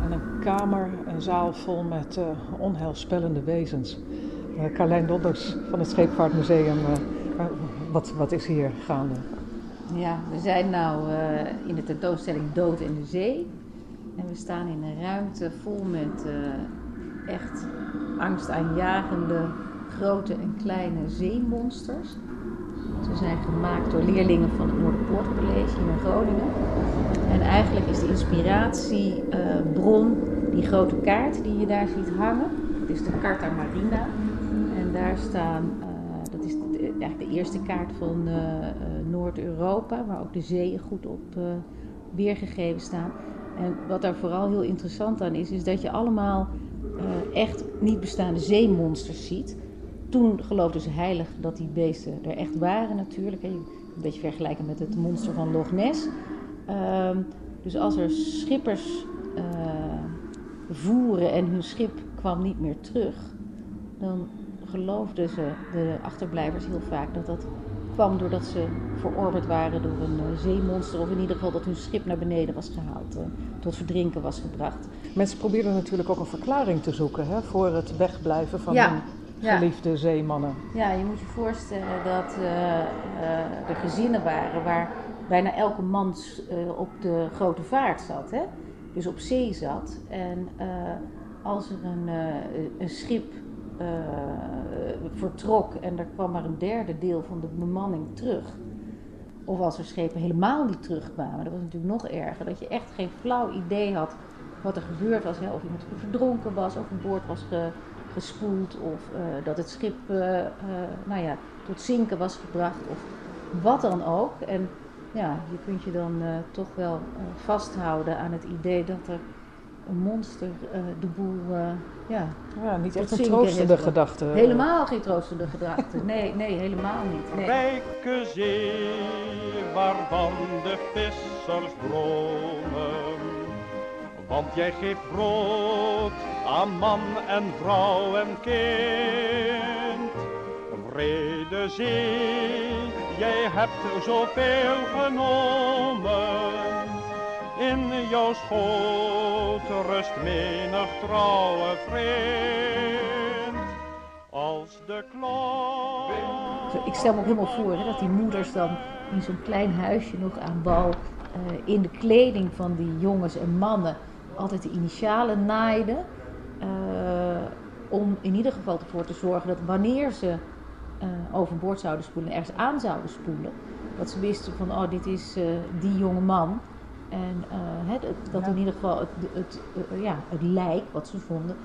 en een kamer, een zaal vol met uh, onheilspellende wezens. Uh, Carlijn Dodders van het Scheepvaartmuseum, uh, wat, wat is hier gaande? Ja, we zijn nu uh, in de tentoonstelling Dood in de Zee. En we staan in een ruimte vol met uh, echt angstaanjagende grote en kleine zeemonsters. Ze zijn gemaakt door leerlingen van het Noorderpoortcollege hier in Groningen. En eigenlijk is de inspiratiebron uh, die grote kaart die je daar ziet hangen. Het is de Carta Marina. En daar staan dat is eigenlijk de eerste kaart van Noord-Europa, waar ook de zeeën goed op uh, weergegeven staan. En wat daar vooral heel interessant aan is, is dat je allemaal echt niet bestaande zeemonsters ziet. Toen geloofden ze heilig dat die beesten er echt waren natuurlijk. Een beetje vergelijken met het monster van Loch Ness. Ehm, dus als er schippers voeren en hun schip kwam niet meer terug, dan geloofden ze, de achterblijvers, heel vaak dat dat kwam doordat ze verorberd waren door een uh, zeemonster. Of in ieder geval dat hun schip naar beneden was gehaald, uh, tot verdrinken was gebracht. Mensen probeerden natuurlijk ook een verklaring te zoeken hè, voor het wegblijven van ja. hun geliefde ja. zeemannen. Ja, je moet je voorstellen dat uh, er gezinnen waren waar bijna elke man op de grote vaart zat. Hè? Dus op zee zat. En als er een, een schip uh, vertrok en er kwam maar een derde deel van de bemanning terug. Of als er schepen helemaal niet terugkwamen, dat was natuurlijk nog erger. Dat je echt geen flauw idee had wat er gebeurd was. Of iemand verdronken was, of een boord was ge, gespoeld, of uh, dat het schip uh, nou ja, tot zinken was gebracht, of wat dan ook. En ja, je kunt je dan toch wel vasthouden aan het idee dat er een monster uh, de boel, uh, ja... Ja, niet echt een troostende gedachte. Helemaal geen troostende gedachte. Nee, nee, helemaal niet. Nee. Rijke zee, waarvan de vissers dromen. Want jij geeft brood aan man en vrouw en kind. Vrede zee, jij hebt zoveel genomen. In jouw schoot rust menig trouwe vriend. Als de klok. Ik stel me ook helemaal voor hè, dat die moeders dan in zo'n klein huisje nog aan bal uh, in de kleding van die jongens en mannen altijd de initialen naaiden. Uh, om in ieder geval ervoor te zorgen dat wanneer ze uh, overboord zouden spoelen, ergens aan zouden spoelen, dat ze wisten van, oh, dit is die jonge man. En uh, het, dat ja. in ieder geval het, het, uh, ja, het lijk wat ze vonden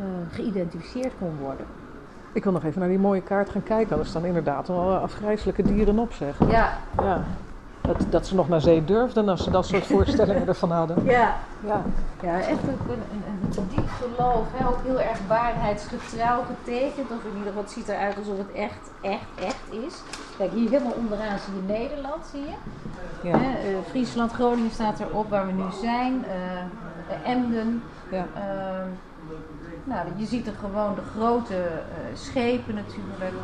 uh, geïdentificeerd kon worden. Ik wil nog even naar die mooie kaart gaan kijken. Er staan inderdaad wel afgrijzelijke dieren op, zeg. Ja. ja. Dat, dat ze nog naar zee durfden als ze dat soort voorstellingen ervan hadden. Ja, ja. ja echt een, een, een diep geloof. Hè? Ook heel erg waarheidsgetrouw getekend. Of in ieder geval, het ziet eruit alsof het echt, echt, echt is. Kijk, hier helemaal onderaan zie je Nederland, zie je. Ja. Hè? Uh, Friesland, Groningen staat erop waar we nu zijn. Uh, Emden. Ja. Uh, nou, je ziet er gewoon de grote uh, schepen natuurlijk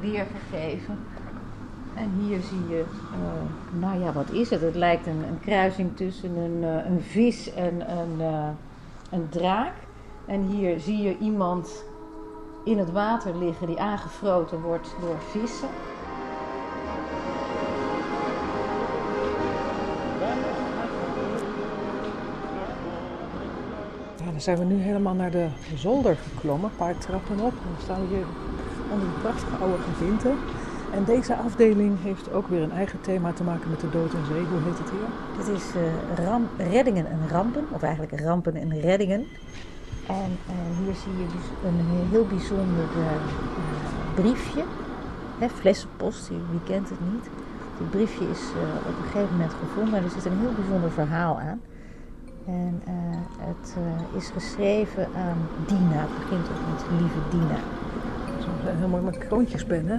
weergegeven. En hier zie je, uh, nou ja, wat is het? Het lijkt een, een kruising tussen een, uh, een vis en een, uh, een draak. En hier zie je iemand in het water liggen die aangefroten wordt door vissen. Dan zijn we nu helemaal naar de zolder geklommen, een paar trappen op. Dan staan we hier onder een prachtige oude gebinte. En deze afdeling heeft ook weer een eigen thema te maken met de dood en zee. Hoe heet het hier? Dit is uh, ram, reddingen en rampen, of eigenlijk rampen en reddingen. En uh, hier zie je dus een heel bijzonder uh, briefje. Hè, flessenpost, wie kent het niet. Dit briefje is op een gegeven moment gevonden en er zit een heel bijzonder verhaal aan. En het is geschreven aan Dina. Het begint ook met lieve Dina. Heel mooi met kroontjespen, hè?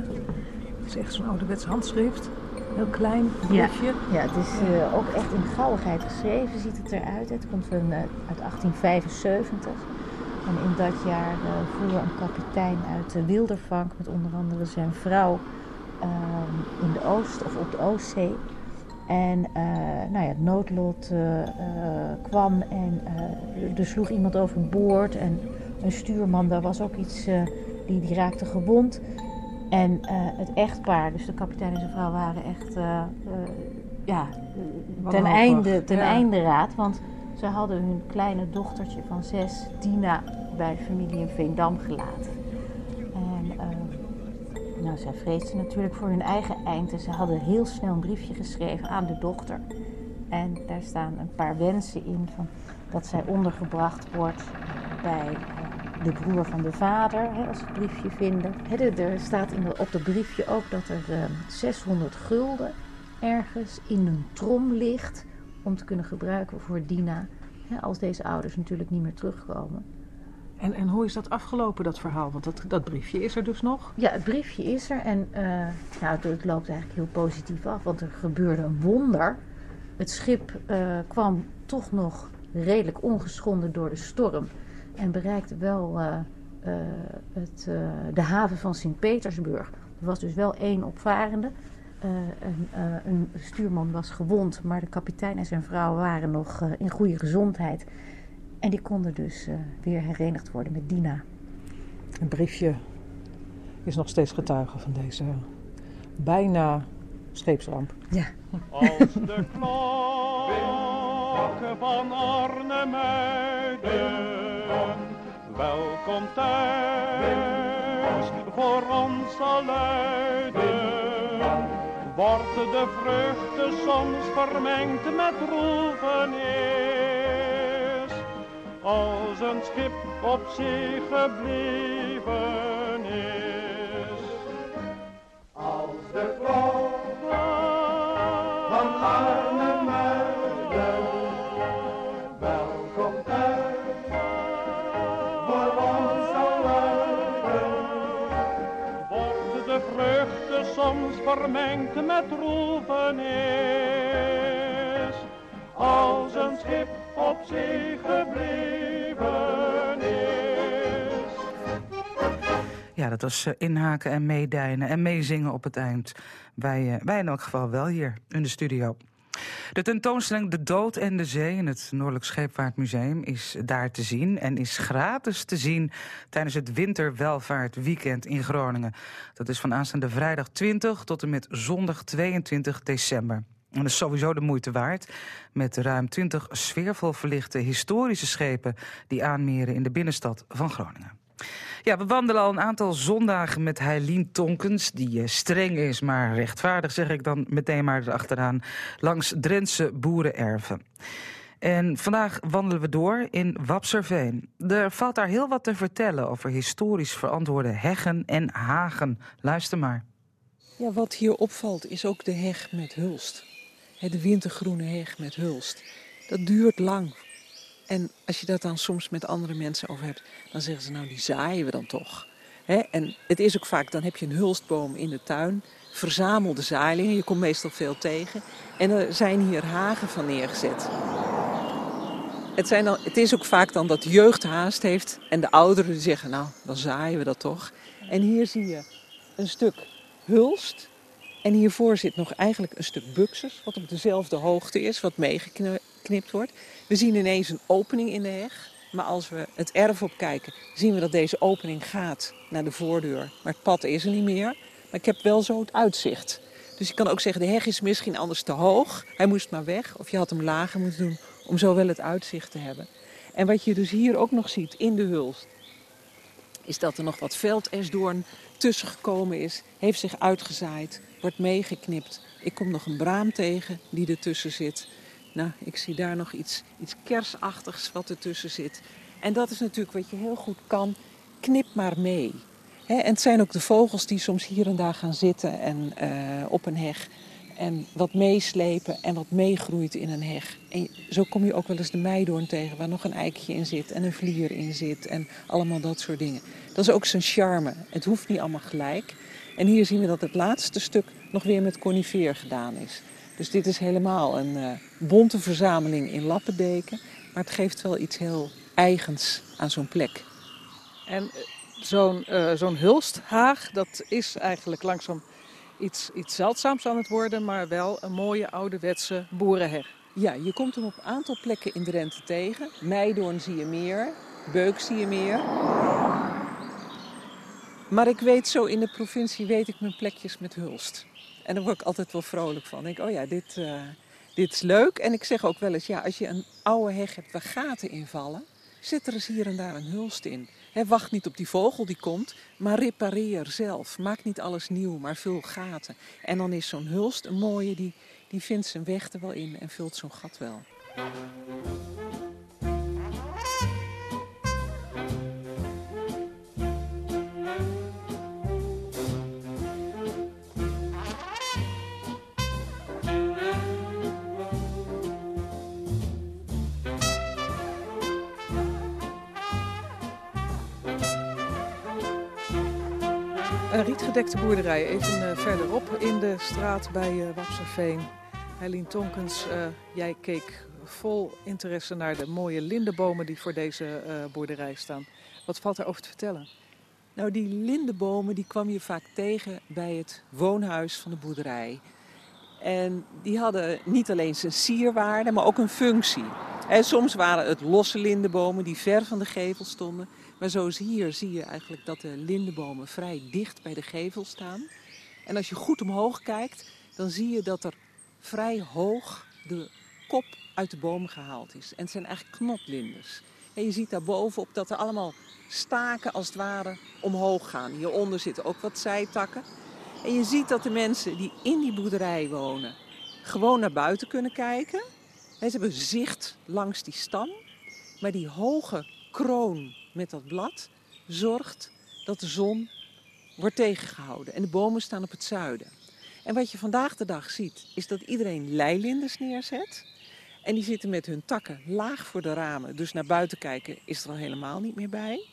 Het is echt zo'n ouderwets handschrift. Heel klein briefje. Ja, ja het is uh, ook echt in gauwigheid geschreven, ziet het eruit. Het komt van, uh, uit 1875. En in dat jaar uh, voer een kapitein uit de Wildervank met onder andere zijn vrouw ehm, in de Oost of op de Oostzee. En nou ja, het noodlot kwam en er sloeg iemand overboord. En een stuurman, daar was ook iets, die, die raakte gewond. En uh, het echtpaar, dus de kapitein en zijn vrouw, waren echt uh, ja, ten, einde, ten ja. einde raad. Want ze hadden hun kleine dochtertje van zes, Dina, bij familie in Veendam gelaten. En nou, zij vreesden natuurlijk voor hun eigen eind. En ze hadden heel snel een briefje geschreven aan de dochter. En daar staan een paar wensen in van dat zij ondergebracht wordt bij de broer van de vader, hè, als ze het briefje vinden. er staat in de, op het briefje ook dat er uh, ehm, 600 gulden ergens in een trom ligt om te kunnen gebruiken voor Dina. Hè, als deze ouders natuurlijk niet meer terugkomen. En, en hoe is dat afgelopen, dat verhaal? Want dat, dat briefje is er dus nog? Ja, het briefje is er en uh, nou, het, het, loopt eigenlijk heel positief af, want er gebeurde een wonder. Het schip uh, kwam toch nog redelijk ongeschonden door de storm en bereikte wel uh, uh, het, uh, de haven van Sint-Petersburg. Er was dus wel één opvarende. Een, een, stuurman was gewond, maar de kapitein en zijn vrouw waren nog in goede gezondheid. En die konden dus weer herenigd worden met Dina. Een briefje is nog steeds getuige van deze bijna scheepsramp. Ja. Als de van Arnhemuiden welkom thuis voor ons zal luiden. Wordt de vruchten soms vermengd met droevenis, als een schip op zee gebleven is. Als de vermengd met. Als een schip op zee gebleven is. Ja, dat was eh, inhaken en meedijnen en meezingen op het eind. Wij, eh, wij in elk geval wel hier in de studio. De tentoonstelling De Dood en de Zee in het Noordelijk Scheepvaartmuseum is daar te zien en is gratis te zien tijdens het Winterwelvaartweekend in Groningen. Dat is van aanstaande vrijdag 20 tot en met zondag 22 december. En dat is sowieso de moeite waard. Met ruim 20 sfeervol verlichte historische schepen die aanmeren in de binnenstad van Groningen. Ja, we wandelen al een aantal zondagen met Heilien Tonkens... die eh, streng is, maar rechtvaardig, zeg ik dan meteen maar erachteraan... langs Drentse boerenerven. En vandaag wandelen we door in Wapserveen. Er valt daar heel wat te vertellen over historisch verantwoorde heggen en hagen. Luister maar. Ja, wat hier opvalt is ook de heg met hulst. De wintergroene heg met hulst. Dat duurt lang en als je dat dan soms met andere mensen over hebt, dan zeggen ze nou die zaaien we dan toch. En het is ook vaak, dan heb je een hulstboom in de tuin, verzamelde zaailingen, je komt meestal veel tegen. En er zijn hier hagen van neergezet. Het, zijn dan, het is ook vaak dan dat jeugd haast heeft en de ouderen zeggen nou dan zaaien we dat toch. En hier zie je een stuk hulst en hiervoor zit nog eigenlijk een stuk buxus, wat op dezelfde hoogte is, wat meegeknipt wordt. We zien ineens een opening in de heg. Maar als we het erf op kijken, zien we dat deze opening gaat naar de voordeur. Maar het pad is er niet meer. Maar ik heb wel zo het uitzicht. Dus je kan ook zeggen, de heg is misschien anders te hoog. Hij moest maar weg. Of je had hem lager moeten doen om zo wel het uitzicht te hebben. En wat je dus hier ook nog ziet in de hulst, is dat er nog wat veldesdoorn tussen gekomen is. Heeft zich uitgezaaid, wordt meegeknipt. Ik kom nog een braam tegen die ertussen zit. Nou, ik zie daar nog iets, iets kersachtigs wat ertussen zit. En dat is natuurlijk wat je heel goed kan. Knip maar mee. en het zijn ook de vogels die soms hier en daar gaan zitten en, uh, op een heg. En wat meeslepen en wat meegroeit in een heg. En zo kom je ook wel eens de meidoorn tegen, waar nog een eikje in zit en een vlier in zit en allemaal dat soort dingen. Dat is ook zijn charme. Het hoeft niet allemaal gelijk. En hier zien we dat het laatste stuk nog weer met conifeer gedaan is. Dus dit is helemaal een uh, bonte verzameling in lappendeken. Maar het geeft wel iets heel eigens aan zo'n plek. En eh, zo'n uh, zo'n hulsthaag, dat is eigenlijk langzaam iets, iets zeldzaams aan het worden, maar wel een mooie ouderwetse boerenheg. Ja, je komt hem op een aantal plekken in Drenthe tegen. Meidoorn zie je meer, Beuk zie je meer. Maar ik weet zo in de provincie weet ik mijn plekjes met hulst. En daar word ik altijd wel vrolijk van. Ik denk, oh ja, dit, uh, dit is leuk. En ik zeg ook wel eens, ja, als je een oude heg hebt waar gaten invallen, zit er eens hier en daar een hulst in. He, wacht niet op die vogel die komt, maar repareer zelf. Maak niet alles nieuw, maar vul gaten. En dan is zo'n hulst een mooie, die, die vindt zijn weg er wel in en vult zo'n gat wel. Rietgedekte boerderij, even uh, verderop in de straat bij uh, Wapserveen. Eileen Tonkens, uh, jij keek vol interesse naar de mooie lindenbomen die voor deze boerderij staan. Wat valt er over te vertellen? Nou, die lindenbomen die kwam je vaak tegen bij het woonhuis van de boerderij. En die hadden niet alleen zijn sierwaarde, maar ook een functie. En soms waren het losse lindenbomen die ver van de gevel stonden. Maar zoals hier zie je eigenlijk dat de lindenbomen vrij dicht bij de gevel staan. En als je goed omhoog kijkt, dan zie je dat er vrij hoog de kop uit de boom gehaald is. En het zijn eigenlijk knotlinders. En je ziet daar bovenop dat er allemaal staken als het ware omhoog gaan. Hieronder zitten ook wat zijtakken. En je ziet dat de mensen die in die boerderij wonen gewoon naar buiten kunnen kijken. Ze hebben zicht langs die stam. Maar die hoge kroon met dat blad zorgt dat de zon wordt tegengehouden. En de bomen staan op het zuiden. En wat je vandaag de dag ziet, is dat iedereen leilinders neerzet. En die zitten met hun takken laag voor de ramen. Dus naar buiten kijken is er al helemaal niet meer bij.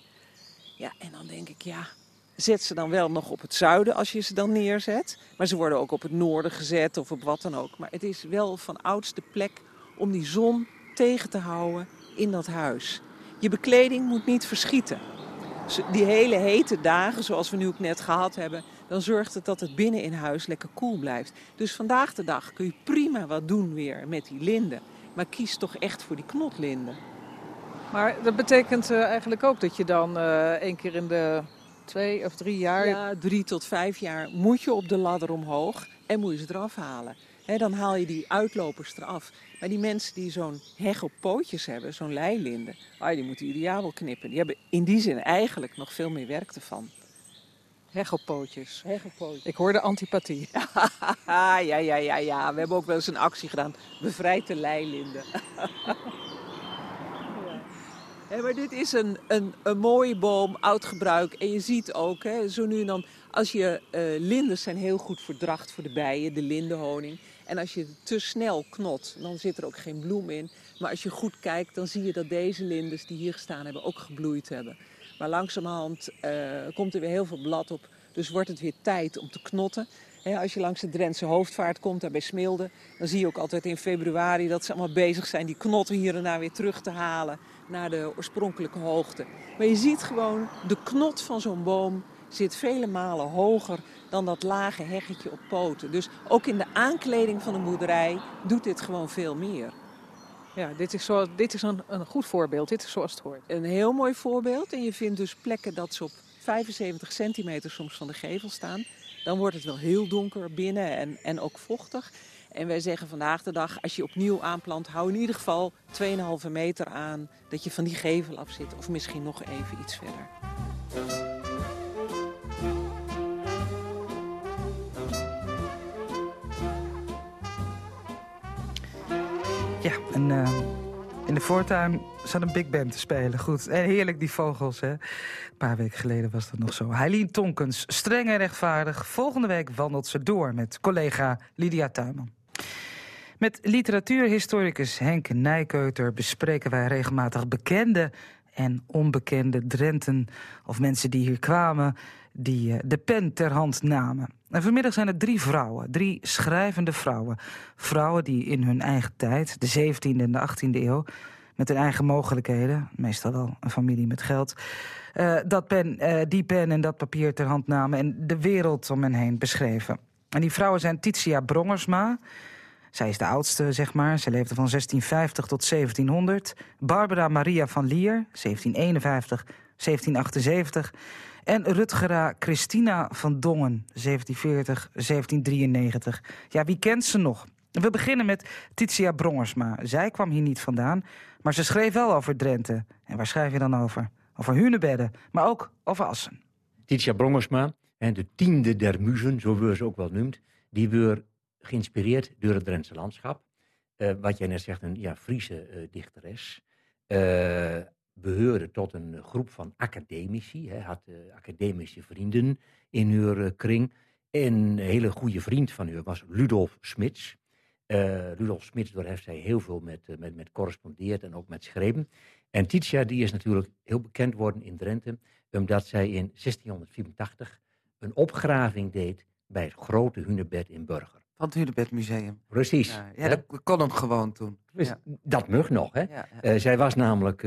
Ja, en dan denk ik, ja, zet ze dan wel nog op het zuiden als je ze dan neerzet. Maar ze worden ook op het noorden gezet of op wat dan ook. Maar het is wel van oudste plek om die zon tegen te houden in dat huis. Je bekleding moet niet verschieten. Die hele hete dagen, zoals we nu ook net gehad hebben, dan zorgt het dat het binnen in huis lekker koel blijft. Dus vandaag de dag kun je prima wat doen weer met die linden. Maar kies toch echt voor die knotlinden. Maar dat betekent uh, eigenlijk ook dat je dan uh, één keer in de twee of drie jaar... Ja, drie tot vijf jaar moet je op de ladder omhoog en moet je ze eraf halen. He, dan haal je die uitlopers eraf. Maar die mensen die zo'n heg op pootjes hebben, zo'n leilinde, ah, die moeten ideaal knippen. Die hebben in die zin eigenlijk nog veel meer werk ervan. Heg op pootjes. Heg op pootjes. Ik hoorde antipathie. ja, ja, ja, ja. We hebben ook wel eens een actie gedaan. Bevrijd de leilinden. Ja, maar dit is een, een, een mooie boom, oud gebruik. En je ziet ook, hè, zo nu en dan, als je uh, linders zijn heel goed voor dracht voor de bijen, de lindenhoning. En als je te snel knot, dan zit er ook geen bloem in. Maar als je goed kijkt, dan zie je dat deze linders die hier gestaan hebben ook gebloeid hebben. Maar langzamerhand uh, komt er weer heel veel blad op. Dus wordt het weer tijd om te knotten. Als je langs de Drentse hoofdvaart komt, daar bij Smilde, dan zie je ook altijd in februari dat ze allemaal bezig zijn die knotten hier en daar weer terug te halen naar de oorspronkelijke hoogte. Maar je ziet gewoon, de knot van zo'n boom zit vele malen hoger dan dat lage heggetje op poten. Dus ook in de aankleding van een boerderij doet dit gewoon veel meer. Ja, dit is, zo, dit is een, een goed voorbeeld. Dit is zoals het hoort. Een heel mooi voorbeeld. En je vindt dus plekken dat ze op 75 centimeter soms van de gevel staan. Dan wordt het wel heel donker binnen en, en ook vochtig. En wij zeggen vandaag de dag, als je opnieuw aanplant, hou in ieder geval 2,5 meter aan dat je van die gevel af zit. Of misschien nog even iets verder. En uh, in de voortuin zat een big band te spelen. Goed, en heerlijk die vogels, hè. Een paar weken geleden was dat nog zo. Heilien Tonkens, streng en rechtvaardig. Volgende week wandelt ze door met collega Lydia Tuinman. Met literatuurhistoricus Henk Nijkeuter bespreken wij regelmatig bekende en onbekende Drenten... of mensen die hier kwamen, die uh, de pen ter hand namen. En vanmiddag zijn er drie vrouwen, drie schrijvende vrouwen. Vrouwen die in hun eigen tijd, de 17e en de 18e eeuw... met hun eigen mogelijkheden, meestal wel een familie met geld... Uh, dat pen, uh, die pen en dat papier ter hand namen... en de wereld om hen heen beschreven. En die vrouwen zijn Titia Brongersma... Zij is de oudste, zeg maar. Ze leefde van 1650 tot 1700. Barbara Maria van Lier, 1751, 1778. En Rutgera Christina van Dongen, 1740, 1793. Ja, wie kent ze nog? We beginnen met Titia Brongersma. Zij kwam hier niet vandaan, maar ze schreef wel over Drenthe. En waar schrijf je dan over? Over hunebedden, maar ook over assen. Titia Brongersma, de tiende der muzen, zo wordt ze ook wel noemd... die weer geïnspireerd door het Drentse landschap. Uh, wat jij net zegt, een ja, Friese uh, dichteres. Uh, behoorde tot een groep van academici. Hij had academische vrienden in haar kring. En een hele goede vriend van haar was Ludolf Smits. Ludolf Smits, daar heeft zij heel veel met, met, met correspondeerd en ook met schreven. En Titia, die is natuurlijk heel bekend geworden in Drenthe, omdat zij in 1684 een opgraving deed bij het grote hunebed in Burger. Van het Hunebed Museum. Precies. Ja, ja dat kon hem gewoon toen. Dus ja. Dat mag nog, hè. Ja, uh, zij was namelijk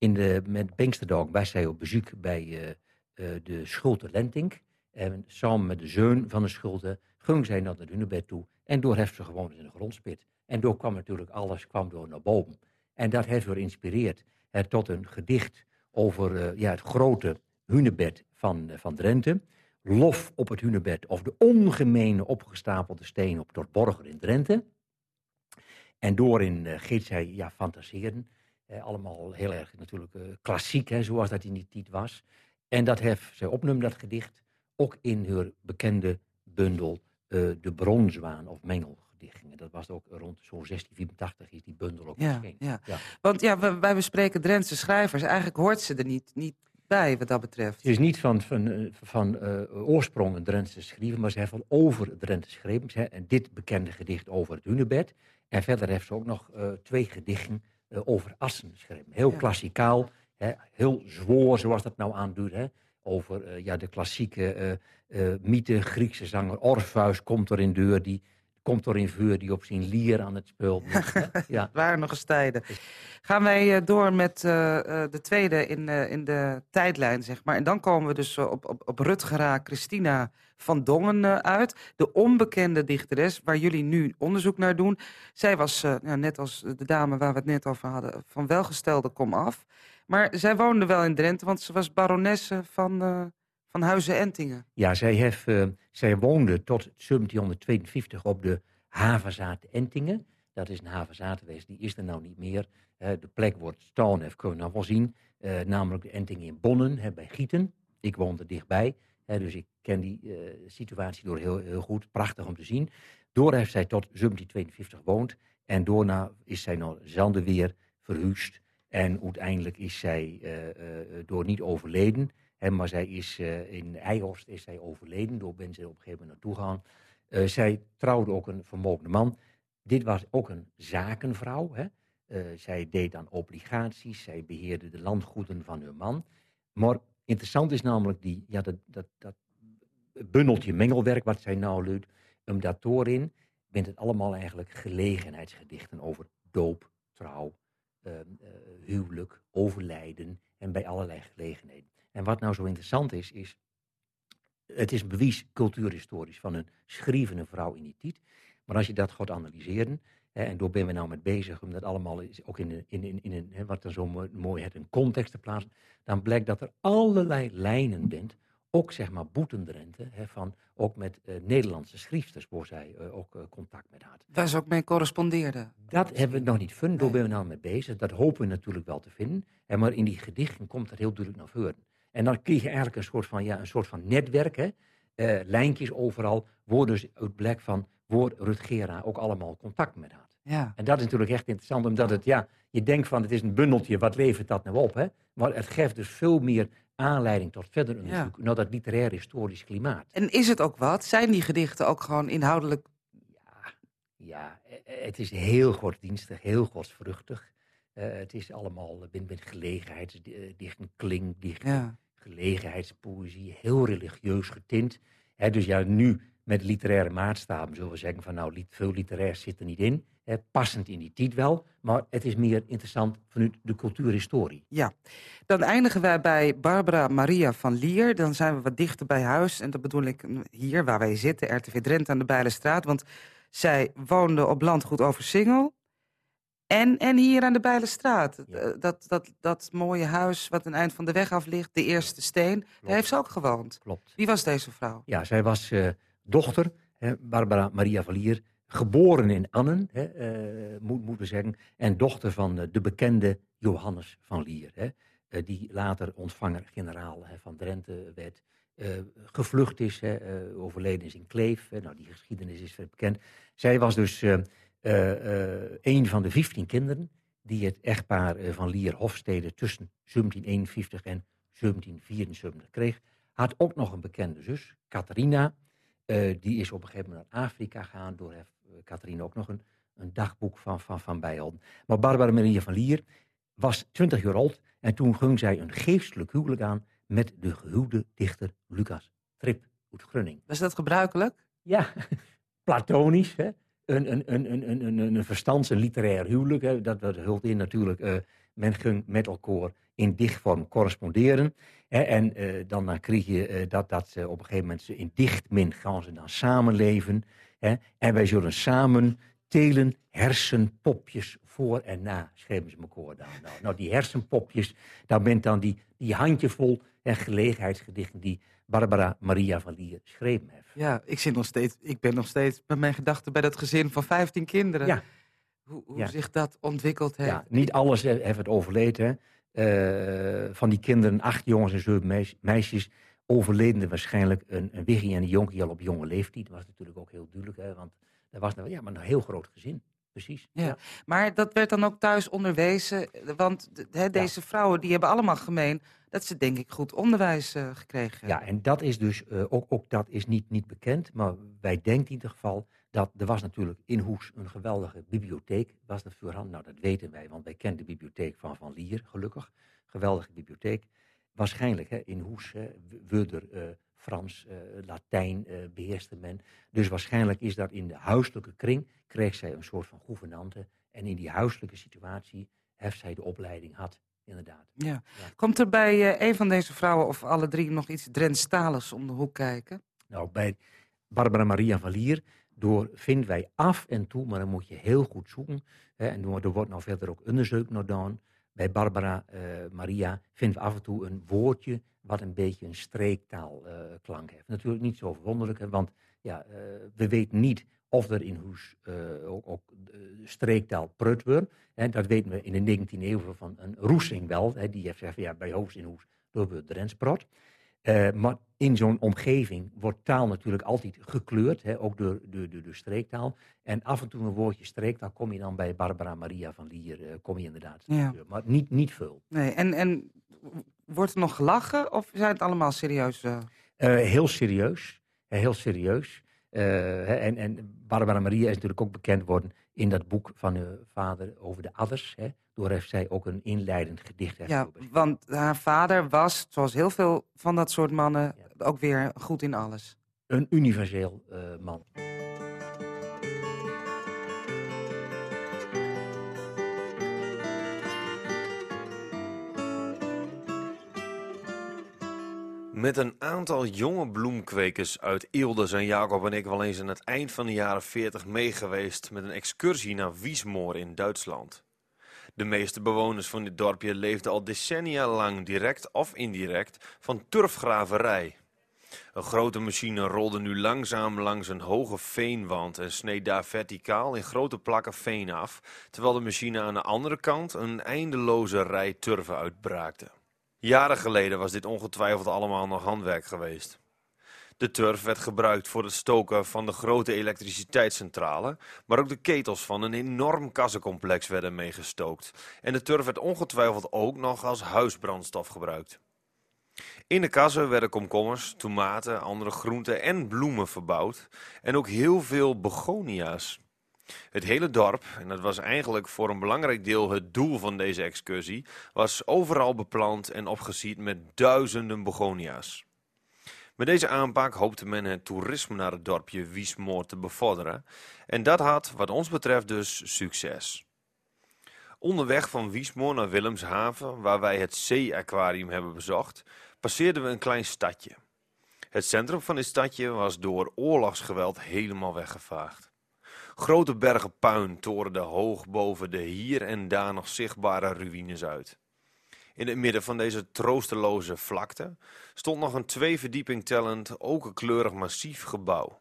in de, met Pinksterdag was zij op bezoek bij uh, de Schulte Lentink. En samen met de zoon van de Schulte ging zij naar het Hunebed toe. En door heeft ze gewoon in de grondspit. En door kwam natuurlijk alles kwam door naar boven. En dat heeft haar geïnspireerd tot een gedicht over ja, het grote hunebed van, van Drenthe lof op het hunebed of de ongemene opgestapelde steen op Torborger in Drenthe. En doorin uh, geeft zij ja, fantaseren. Eh, allemaal heel erg natuurlijk uh, klassiek, hè, zoals dat in die tijd was. En dat heeft zij opnummer, dat gedicht, ook in haar bekende bundel uh, De Bronzwaan of Mengelgedichtingen. Dat was ook rond zo'n 1684 is die bundel ook ja, verschenen. Ja. ja. Want ja, wij bespreken Drentse schrijvers. Eigenlijk hoort ze er niet, niet bij wat dat betreft. Ze is niet van, van, van uh, oorsprong een Drentse schrijver, maar ze heeft van over Drenthe geschreven. En dit bekende gedicht over het hunebed. En verder heeft ze ook nog uh, twee gedichten over Assen geschreven. Heel ja. klassikaal, hè, heel zwoer zoals dat nou aandoet. Hè. Over ja, de klassieke mythe, Griekse zanger Orpheus komt er in deur, die komt er in vuur die op zijn lier aan het spul moest. ja. Het waren nog eens tijden. Gaan wij uh, door met uh, uh, de tweede in, in de tijdlijn, zeg maar. En dan komen we dus op, op, op Rutgera Christina van Dongen uit. De onbekende dichteres, waar jullie nu onderzoek naar doen. Zij was, ja, net als de dame waar we het net over hadden, van welgestelde kom af. Maar zij woonde wel in Drenthe, want ze was baronesse van van Huizen Entingen. Ja, zij, heeft, uh, zij woonde tot 1752 op de havenzaat Entingen. Dat is een havenzaat geweest, die is er nou niet meer. Uh, de plek wordt staan, heeft kunnen nou wel zien. Uh, namelijk de Entingen in Bonnen, bij Gieten. Ik woonde dichtbij, hè, dus ik ken die situatie door heel, heel goed. Prachtig om te zien. Door heeft zij tot 1752 gewoond. En daarna is zij naar Zandeweer verhuisd. En uiteindelijk is zij door niet overleden maar zij is uh, in Eijhorst is zij overleden. Door ben ze op een gegeven moment naartoe gegaan. Uh, zij trouwde ook een vermogende man. Dit was ook een zakenvrouw. Hè. Uh, zij deed dan obligaties. Zij beheerde de landgoeden van haar man. Maar interessant is namelijk die, ja, dat, dat, dat bundeltje mengelwerk wat zij nou luidt. Omdat doorin bent het allemaal eigenlijk gelegenheidsgedichten over doop, trouw, huwelijk, overlijden en bij allerlei gelegenheden. En wat nou zo interessant is, is het is bewijs cultuurhistorisch van een schrijvende vrouw in die tijd. Maar als je dat gaat analyseren, hè, en daar ben we nou mee bezig om dat allemaal ook in, in, in, in een, hè, wat dan zo mooi het, een context te plaatsen, dan blijkt dat er allerlei lijnen bent, ook zeg maar Boetendrenthe, hè, van, ook met uh, Nederlandse schrijfsters, waar zij uh, ook uh, contact met had. Waar ze ook mee correspondeerden? Dat hebben we nog niet gevonden, daar ben we nou mee bezig. Dat hopen we natuurlijk wel te vinden. En maar in die gedichten komt dat heel duidelijk naar voren. En dan krijg je eigenlijk een soort van, ja, een soort van netwerk, hè? Uh, lijntjes overal, waar dus blijk van waar Rutgera ook allemaal contact met had. Ja. En dat is natuurlijk echt interessant, omdat het, ja, je denkt van het is een bundeltje, wat levert dat nou op? Hè? Maar het geeft dus veel meer aanleiding tot verder onderzoek naar dat literair historisch klimaat. En is het ook wat? Zijn die gedichten ook gewoon inhoudelijk... Ja, eh, het is heel godsdienstig, heel godsvruchtig. Uh, het is allemaal met, met gelegenheidsdichten, klinkdichten, Ja. gelegenheidspoëzie, heel religieus getint. Hè, dus ja, nu met literaire maatstaven zullen we zeggen van nou, veel literair zit er niet in. Hè, passend in die tijd wel, maar het is meer interessant vanuit de cultuurhistorie. Ja, dan eindigen wij bij Barbara Maria van Lier. Dan zijn we wat dichter bij huis. En dat bedoel ik mm, hier waar wij zitten, RTV Drenthe aan de Bijlenstraat. Want zij woonde op landgoed Oversingel. En, en hier aan de Bijlenstraat. Eh, Dat, dat, dat mooie huis wat een eind van de weg af ligt, de eerste steen. Daar heeft ze ook gewoond. Klopt. Wie was deze vrouw? Ja, zij was eh, dochter, hè, Barbara Maria Valier, geboren in Annen, hè, eh, moet, moeten we zeggen, en dochter van de bekende Johannes van Lier, hè, die later ontvanger-generaal van Drenthe werd, gevlucht is, hè, overleden is in Kleef. Hè, nou, die geschiedenis is bekend. Zij was dus een van de 15 kinderen die het echtpaar eh, van Lier Hofstede tussen 1751 en 1774 kreeg. Had ook nog een bekende zus, Catharina. Eh, die is op een gegeven moment naar Afrika gegaan. Door heeft eh, Catharina ook nog een, een dagboek van, van, van bijhouden. Maar Barbara Maria van Lier was 20 jaar oud. En toen ging zij een geestelijk huwelijk aan met de gehuwde dichter Lucas Trip uit Grunning. Was dat gebruikelijk? Ja, platonisch. Hè? Een, een, een, een, een, een, een verstands- en literair huwelijk. Hè? Dat, dat hult in natuurlijk. eh, men ging met elkaar in dichtvorm corresponderen. Hè? En eh, dan, kreeg je eh, dat, dat op een gegeven moment ze in dichtmin gaan ze dan samenleven. Hè? En wij zullen samen telen hersenpopjes voor en na, schreven ze elkaar dan. Nou, nou, die hersenpopjes, daar bent dan die, die handjevol en gelegenheidsgedichten die Barbara Maria van Lier geschreven heeft. Ja, ik, zit nog steeds, ik ben nog steeds met mijn gedachten bij dat gezin van 15 kinderen. Ja. Hoe, hoe Ja. zich dat ontwikkeld heeft. Ja, niet alles he- heeft het overleed. Hè. Eh, van die kinderen, acht jongens en zeven meis- meisjes, overleden er waarschijnlijk een, een wiggie en een jonkie al op jonge leeftijd. Dat was natuurlijk ook heel duidelijk, hè, want dat was nou, ja, maar een heel groot gezin. Precies. Ja. Maar dat werd dan ook thuis onderwezen. Want de- deze vrouwen die hebben allemaal gemeen dat ze denk ik goed onderwijs eh, gekregen hebben. Ja, en dat is dus, eh, ook, ook dat is niet, niet bekend, maar wij denken in ieder geval dat er was natuurlijk in Hoes een geweldige bibliotheek, was er voorhand. Nou, dat weten wij, want wij kennen de bibliotheek van Van Lier, gelukkig. Geweldige bibliotheek. Waarschijnlijk hè, in Hoes, hè, Wurder, eh, Frans, eh, Latijn eh, beheerste men. Dus waarschijnlijk is dat in de huiselijke kring, kreeg zij een soort van gouvernante. En in die huiselijke situatie heeft zij de opleiding had, inderdaad. Ja. Komt er bij eh, een van deze vrouwen of alle drie nog iets Drentstaligs om de hoek kijken? Nou, bij Barbara Maria van Lier door vinden wij af en toe, maar dan moet je heel goed zoeken. Hè, en er wordt nou verder ook onderzoek naar gedaan. Bij Barbara Maria vinden we af en toe een woordje wat een beetje een streektaalklank klank heeft. Natuurlijk niet zo verwonderlijk, hè, want ja, eh, we weten niet of er in Hoes eh, ook, ook eh, streektaal prut wordt. Hè, dat weten we in de 19e eeuw van een Roesing wel. Hè, die heeft gezegd, ja, bij Hoofd in Hoes, door Drentsprot. Eh, maar in zo'n omgeving wordt taal natuurlijk altijd gekleurd, hè, ook door, door, door de streektaal. En af en toe een woordje streektaal kom je dan bij Barbara Maria van Lier, eh, kom je inderdaad. Ja. Maar niet, niet veel. Nee, en, en wordt er nog gelachen of zijn het allemaal serieus? eh? Eh, heel serieus, eh, heel serieus. En, en Barbara Maria is natuurlijk ook bekend worden in dat boek van haar vader over de adders. Hè. Door heeft zij ook een inleidend gedicht. Ja, want haar vader was, zoals heel veel van dat soort mannen, ook weer goed in alles. Een universeel man. Met een aantal jonge bloemkwekers uit Eelde zijn Jacob en ik wel eens aan het eind van de jaren 40 meegeweest met een excursie naar Wiesmoor in Duitsland. De meeste bewoners van dit dorpje leefden al decennia lang direct of indirect van turfgraverij. Een grote machine rolde nu langzaam langs een hoge veenwand en sneed daar verticaal in grote plakken veen af, terwijl de machine aan de andere kant een eindeloze rij turven uitbraakte. Jaren geleden was dit ongetwijfeld allemaal nog handwerk geweest. De turf werd gebruikt voor het stoken van de grote elektriciteitscentrale, maar ook de ketels van een enorm kassencomplex werden meegestookt. En de turf werd ongetwijfeld ook nog als huisbrandstof gebruikt. In de kassen werden komkommers, tomaten, andere groenten en bloemen verbouwd en ook heel veel begonia's. Het hele dorp, en dat was eigenlijk voor een belangrijk deel het doel van deze excursie, was overal beplant en opgesierd met duizenden begonia's. Met deze aanpak hoopte men het toerisme naar het dorpje Wiesmoor te bevorderen. En dat had wat ons betreft dus succes. Onderweg van Wiesmoor naar Willemshaven, waar wij het zee-aquarium hebben bezocht, passeerden we een klein stadje. Het centrum van dit stadje was door oorlogsgeweld helemaal weggevaagd. Grote bergen puin torenden hoog boven de hier en daar nog zichtbare ruïnes uit. In het midden van deze troosteloze vlakte stond nog een twee verdieping tellend okerkleurig massief gebouw.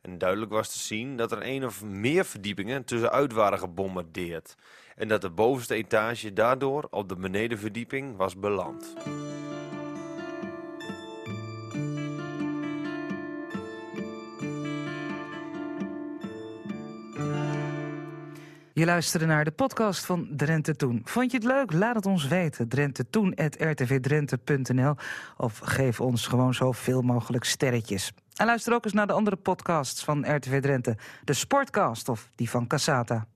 En duidelijk was te zien dat er een of meer verdiepingen tussenuit waren gebombardeerd en dat de bovenste etage daardoor op de benedenverdieping was beland. Je luisterde naar de podcast van Drenthe Toen. Vond je het leuk? Laat het ons weten. Drenthe of geef ons gewoon zoveel mogelijk sterretjes. En luister ook eens naar de andere podcasts van RTV Drenthe. De Sportcast of die van Casata.